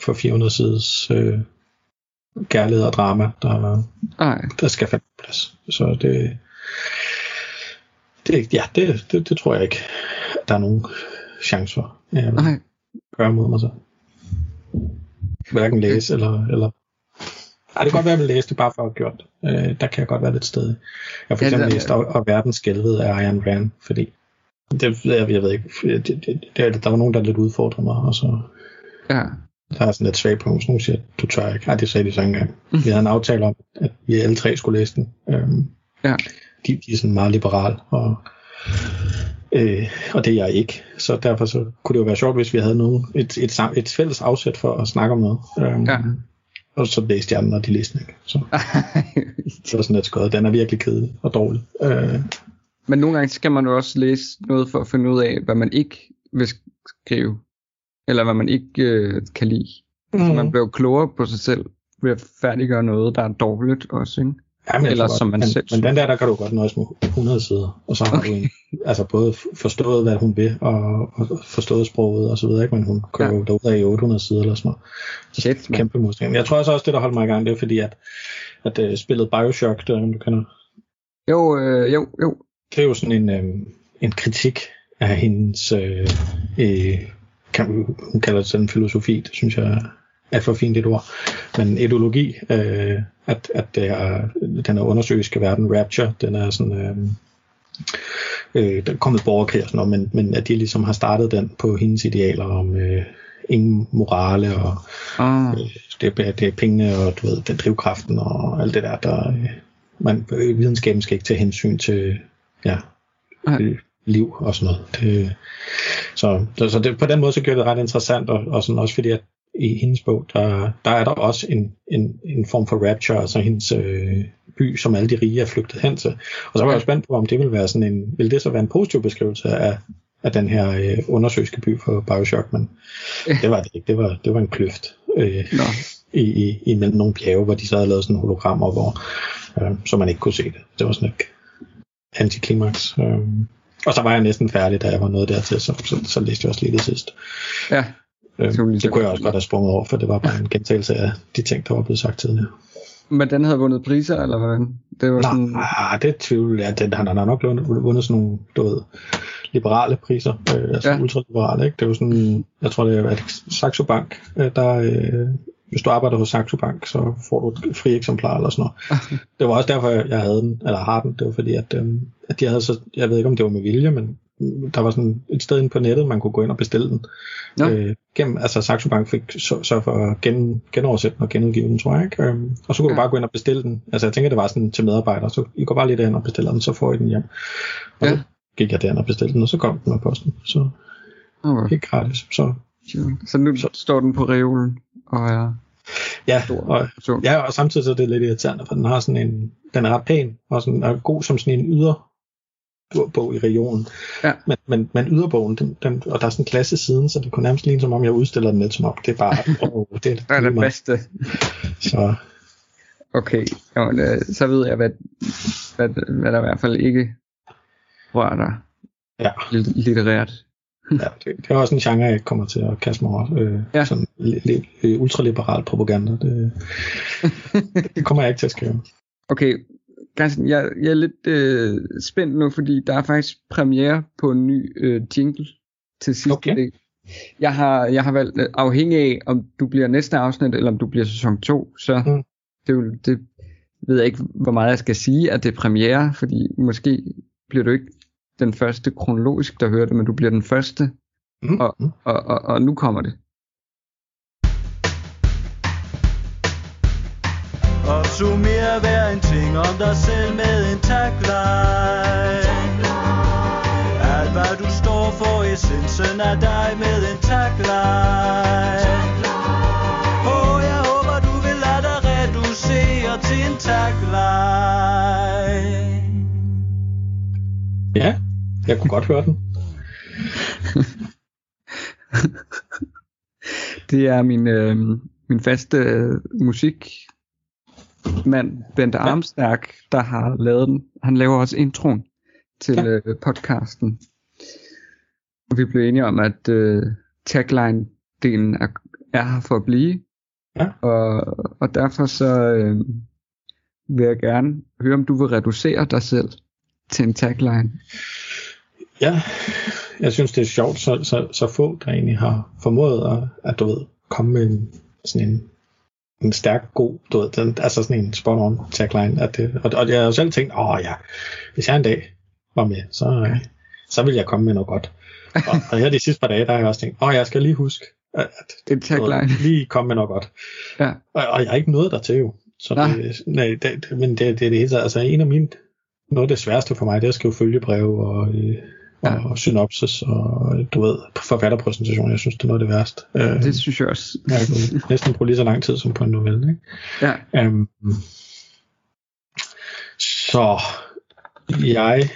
for 400 sides øh, kærlighed og drama, der, Nej. der skal falde på plads. Så det, det, ja, det, det, det tror jeg ikke, der er nogen chance for. Vil Nej. gøre mod mig så. Hverken læse eller... eller ej, det kan godt være, at læse det bare for at have gjort det. Øh, der kan jeg godt være lidt stedig. Jeg for Ja, eksempel er- læst og, og Verdens Skælvede af Ayn Rand, fordi det, jeg, jeg ved ikke, det, det, det, der var nogen, der lidt udfordrede mig, og så Ja. der er sådan et svagt punkt, så nogen siger, du tør ikke. Nej, det sagde de så engang. Vi havde en aftale om, at vi alle tre skulle læse den. Øhm, Ja. de, de er sådan meget liberal, og, øh, og det er jeg ikke. Så derfor så kunne det jo være sjovt, hvis vi havde nogen, et, et, et fælles afsæt for at snakke om noget. Øhm, Ja. Og så læste jeg den, og de læste den ikke. Så det var sådan lidt skødt. Den er virkelig kedelig og dårlig. Øh, Men nogle gange skal man jo også læse noget for at finde ud af, hvad man ikke vil skrive. Eller hvad man ikke øh, kan lide. Mm. Så man bliver jo klogere på sig selv ved at færdiggøre noget, der er dårligt også, ikke? Ja, men jeg Eller som man men, selv Men den der, der kan du godt nøjes med 100 sider, og så har okay. du en, altså både forstået, hvad hun vil, og, og forstået sproget og så videre, ikke? men hun kører Ja. jo derud af i 800 sider eller sådan noget. Shit, man. Kæmpe modstand. Jeg tror også, også det, der holdt mig i gang, det er fordi, at, at uh, spillet Bioshock, der, du kender, Jo, øh, jo, jo. det er jo sådan en, øh, en kritik af hendes, øh, øh, kan, hun kalder det sådan en filosofi, det synes jeg er for fint et ord, men ideologi, øh, at, at det er, den er undersøgelske verden, Rapture, den er sådan, øh, øh, der er kommet borgerkrig og sådan noget, men, men at de ligesom har startet den på hendes idealer om øh, ingen morale og Ah, det er, det er pengene og du ved, den drivkraften og alt det der, der øh, man, øh, videnskaben skal ikke tage hensyn til ja, øh, liv og sådan noget. Det, så så, så det, på den måde så gør det ret interessant, og, og sådan også fordi, at i hendes bog, der, der er der også en, en, en form for rapture, altså hendes øh, by, som alle de rige er flygtet hen til. Og så var jeg jo spændt på, om det vil være sådan en, vil det så være en positiv beskrivelse af, af den her øh, undersøgelske by på Bioshock, men det var det ikke. Det var, det var en kløft. Øh, nå. i, i, imellem nogle bjerge, hvor de så havde lavet sådan hologrammer, hvor, øh, så man ikke kunne se det. Det var sådan et antiklimaks. Øh. Og så var jeg næsten færdig, da jeg var nået dertil, så, så, så læste jeg også lige det sidste. Ja, Øh, lige det kunne jeg også godt have sprunget over, for det var bare en gentagelse af de ting, der var blevet sagt tidligere. men den havde vundet priser, eller hvordan? Det var sådan... Nej, det tvivl jeg. Den, han har nok vundet, vundet sådan nogle, du ved, liberale priser, øh, altså Ja. ja. ultraliberale, ikke? Det jo sådan, jeg tror det er, Saxo Bank, øh, der, øh, hvis du arbejder hos Saxo Bank, så får du et fri eksemplar eller sådan noget. det var også derfor, jeg havde den, eller har den, det var fordi, at, øh, at de havde så, jeg ved ikke om det var med vilje, men der var sådan et sted inde på nettet, man kunne gå ind og bestille den. Nå. Øh, gennem, altså Saxo Bank fik så, så for at gen, genoversætte den og genudgive den, tror jeg. Ikke? Øhm, og så kunne ja. Ja. du bare gå ind og bestille den. Altså jeg tænker, det var sådan til medarbejdere, så I går bare lige derhen og bestiller den, så får I den hjem. Og Ja. så gik jeg derhen og bestilte den, og så kom den med posten. Så Okay. helt gratis. Så Så nu Så- står den på reolen, og er ja, stor. og, ja, og samtidig så er det lidt irriterende, for den har sådan en, den er ret pæn, og sådan, er god som sådan en yder bog i regionen. Ja. Men, men, men yderbogen, den, den, og der er sådan en klasse siden, så det kunne nærmest ligne som om, jeg udstiller den lidt som om. Det er bare, oh, det, det er det mig. bedste. Så Okay, jamen, øh, så ved jeg, hvad, hvad, hvad der i hvert fald ikke rører dig ja, lit- litterært. ja det, det er også en genre, jeg kommer til at kaste mig over. Øh, Ja. Sådan li, li, ultraliberal propaganda. Det, det kommer jeg ikke til at skrive. Okay, Carsten, jeg, jeg er lidt øh, spændt nu, fordi der er faktisk premiere på en ny øh, jingle til sidste Okay. del. Jeg har, jeg har valgt, øh, afhængig af, om du bliver næste afsnit, eller om du bliver sæson 2, så Mm. det, det ved jeg ikke, hvor meget jeg skal sige, at det er premiere, fordi måske bliver du ikke den første kronologisk, der hører det, men du bliver den første, Mm. Og- og, og, og nu kommer det. Og summer hver en ting om dig selv med en tagline. Alt hvad du står for, essensen af dig med en tagline. Åh, oh, jeg håber du vil lade dig reducere til en tagline. Ja, jeg kunne godt høre den. Det er min, øh, min faste øh, musik musikmand, Bente Ja. Armstærk, der har lavet den. Han laver også introen til Ja. øh, podcasten. Og vi blev enige om, at øh, tagline-delen er, er her for at blive. Ja. Og, og derfor så øh, vil jeg gerne høre, om du vil reducere dig selv til en tagline. Ja, jeg synes, det er sjovt, så, så, så få, der egentlig har formået at, at du ved, komme med en, sådan en, en stærk, god, du ved, den, altså sådan en spot-on tagline. At det, og, og jeg har jo selv tænkt, åh ja, hvis jeg en dag var med, så, øh, så vil jeg komme med noget godt. Og, og her de sidste par dage, der har jeg også tænkt, åh, jeg skal lige huske, at, du ved, tagline. lige komme med noget godt. Ja. Og, og jeg har ikke noget der til jo. Så Nej. det, nej, det, det, men det, det er det hele taget. Altså en af mine, noget af det sværeste for mig, det er at skrive følgebreve og, øh, Ja. og synopsis og du ved, forfatterpræsentation. Jeg synes, det er noget af det værste. Øh, Det synes jeg også. jeg kan næsten bruge lige så lang tid som på en novelle. Ikke? Ja. Um, så jeg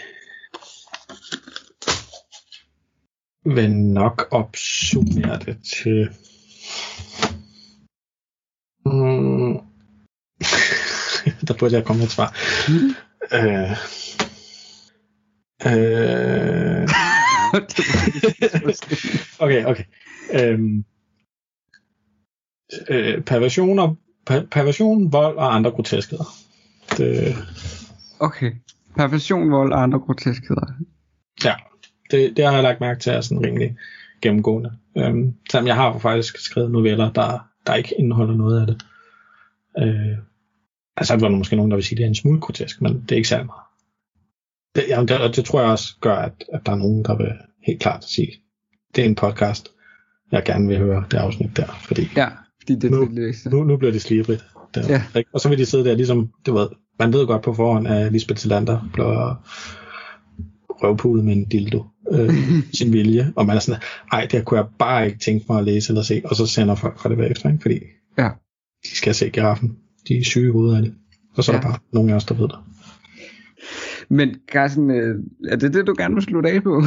vil nok opsummere det til mm, der burde jeg komme med et svar. Øh, øh, okay, okay. Øhm, øh, perversioner, per, perversion, vold og andre groteskheder. Det, okay. Perversion, vold og andre groteskheder. ja, det, det har jeg lagt mærke til er sådan rimelig gennemgående. Øhm, selvom jeg har faktisk skrevet noveller, der, der ikke indeholder noget af det. Øh, altså, der er der måske nogen, der vil sige, at det er en smule grotesk, men det er ikke særlig meget. Det, jamen, det, og det tror jeg også gør, at, at der er nogen, der vil helt klart sige, det er en podcast, jeg gerne vil høre det afsnit der, fordi Ja, fordi det er Nu- det nu, nu bliver det slibrigt. Der, Ja. ikke? Og så vil de sidde der ligesom, du ved, man ved godt på forhånd, at Lisbeth Salander bliver røvpulet med en dildo øh, sin vilje, og man er sådan, ej, det kunne jeg bare ikke tænke mig at læse eller se, og så sender folk fra det bagefter, ikke? fordi Ja. de skal se giraffen. De er syge i hovedet af det. Og så er Ja. der bare nogen af os, der ved det. Men Carsten, øh, er det det, du gerne vil slutte af på?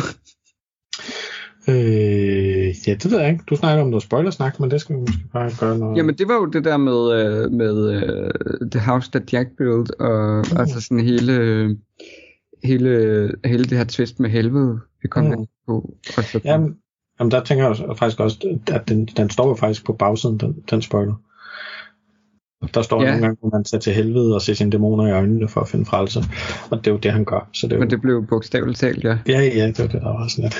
Øh, ja, det ved jeg ikke. Du snakker om noget spoilersnak, men det skal vi måske bare gøre noget. Jamen, det var jo det der med, øh, med øh, The House That Jack Built, og Mm. altså sådan hele, hele, hele det her twist med helvede, vi kom Mm. på. Og så, Jamen, jamen, der tænker jeg også- faktisk også, at den, den står faktisk på bagsiden, den, den spoiler. Der står Ja. nogle gange, hvor man tager til helvede og ser sine dæmoner i øjnene for at finde frelse. Og det er jo det, han gør. Så det er jo, Men det blev bogstaveligt talt, ja. Ja, ja, det var det, der var sådan lidt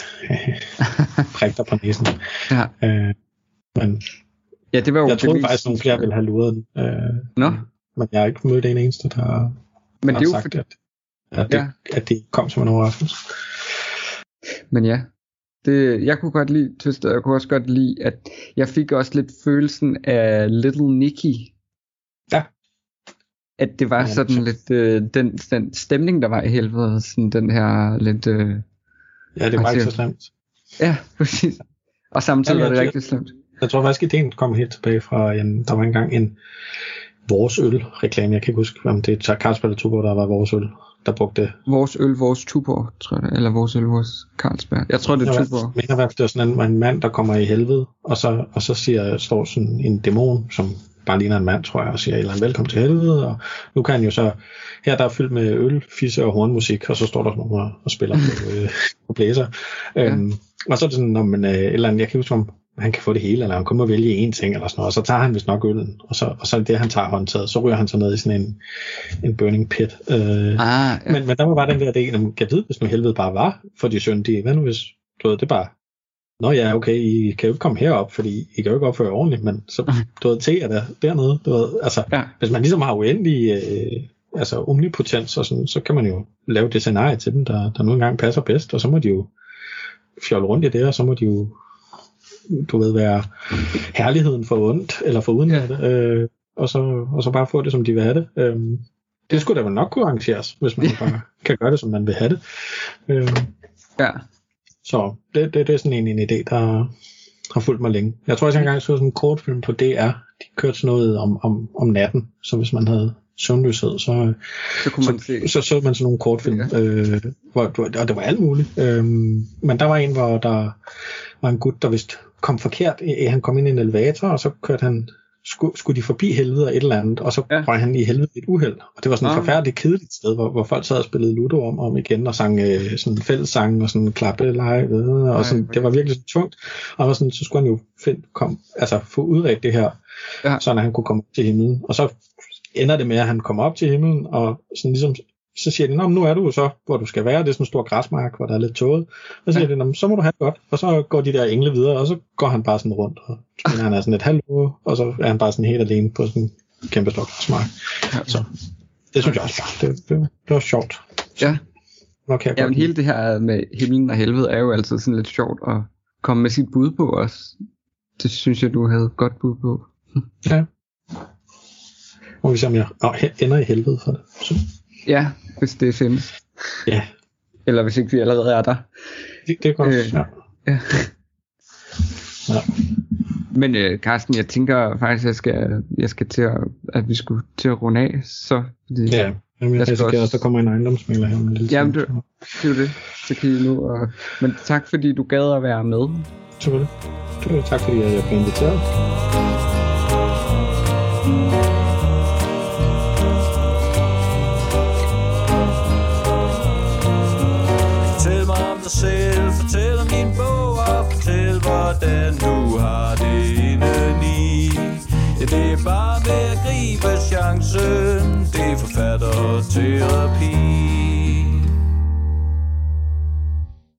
prik på næsen. ja. Øh, men Ja, det var jo jeg troede faktisk, nogle flere ville have luret den. Øh, Nå, men jeg har ikke mødt en eneste, der har men det er jo sagt, fordi, at, at, det, Ja. at det kom som en overraskelse. Men ja, det, jeg kunne godt lide twistet, jeg kunne også godt lide, at jeg fik også lidt følelsen af Little Nicky. Ja. At det var Ja, sådan så- lidt, øh, den, den stemning, der var i helvede, sådan den her lidt, øh, Ja, det var ikke så slemt. ja, præcis. Og samtidig Jamen, var det jeg- rigtig slemt. Jeg tror faktisk, ideen kom helt tilbage fra, en, der var engang en vores øl reklame. Jeg kan ikke huske, om det er Carlsberg eller Tuborg, der var vores øl, der brugte Vores øl, vores Tuborg, tror jeg det, eller vores øl, vores Carlsberg. Jeg tror, det er Jeg Tuborg. mener i hvert fald, det var sådan en, en mand, der kommer i helvede, og så, og så siger, står sådan en dæmon, som bare ligner en mand, tror jeg, og siger, eller velkommen til helvede, og nu kan han jo så, her der er fyldt med øl, fisse og hornmusik, og så står der sådan nogen og, og spiller på, øh, på blæser. Ja. Øhm, og så er det sådan, når man, øh, eller jeg kan huske, om han kan få det hele, eller han kun må vælge én ting, eller sådan noget, og så tager han vist nok øllen, og så, og så er det det, han tager håndtaget, så ryger han så ned i sådan en, en burning pit. Øh, Ah, ja. men, men der var bare den der del, om jeg ved, hvis nu helvede bare var for de syndige. Hvad nu hvis, du ved, det bare, Nå ja, okay, I kan jo ikke komme herop, fordi I kan jo ikke opføre jer ordentligt, men så, du ved, te er der dernede, du ved, altså, ja. hvis man ligesom har uendelig, øh, altså omnipotens og sådan, så kan man jo lave det scenarie til dem, der, der nu engang passer bedst, og så må de jo fjolle rundt i det, og så må de jo, du ved, være herligheden for ondt, eller for uden Ja. ja. det, øh, og, så, og så bare få det, som de vil have det. Øhm, det skulle da vel nok kunne arrangeres, hvis man bare kan gøre det, som man vil have det. Øhm, ja. Så det, det, det er sådan en, en idé, der har fulgt mig længe. Jeg tror også, jeg engang så sådan en kortfilm på DR. De kørte sådan noget om, om, om natten. Så hvis man havde søvnløshed, så, Så kunne man så, se. så så man sådan nogle kortfilm, Ja. øh, hvor, og det var alt muligt. Øhm, men der var en, hvor der var en gut, der vist kom forkert. Han kom ind i en elevator, og så kørte han skulle, skulle de forbi helvede og et eller andet, og så Ja. ja. røg han i helvede et uheld. Og det var sådan et Ah. forfærdeligt kedeligt sted, hvor, hvor folk sad og spillede Ludo om om igen, og sang øh, sådan fællessange og sådan klappeleje, øh, og sådan, det var virkelig sådan tungt. Og var sådan, så skulle han jo find, kom, altså, få udredt det her, Ja. ja. så han kunne komme op til himlen. Og så ender det med, at han kommer op til himlen, og sådan ligesom, så siger de, Nå, nu er du så, hvor du skal være. Det er sådan en stor græsmark, hvor der er lidt tåget. Og så siger Ja. de, så må du have det godt. Og så går de der engle videre, og så går han bare sådan rundt. Og så mener han er sådan et halvt og så er han bare sådan helt alene på sådan en kæmpe stor græsmark. Så det synes jeg også bare, det, det, det var sjovt. Ja. Nok Ja, men hele det her med himlen og helvede er jo altid sådan lidt sjovt at komme med sit bud på os. Det synes jeg, du havde godt bud på. Ja. Må vi se, om jeg ender i helvede for det. Så, Ja, hvis det findes. ja, Eller hvis ikke vi allerede er der. det, det er godt. Øh. Ja. Ja. Ja. Men øh, Carsten, jeg tænker faktisk, jeg skal, jeg skal til at, at vi skulle til at runde af, så fordi, Ja, Jamen, jeg, Jeg risikerer også- også, der kommer en ejendomsmægler her om en lille Jamen, tid. det- det er jo det. Så kan I nu, og, men tak fordi du gad at være med. Selvfølgelig. Det- Tak fordi jeg blev inviteret. Dig selv, fortæl om din bog og fortæl hvordan du har det indeni. Ja, det er bare ved at gribe chancen, det er forfatterterapi.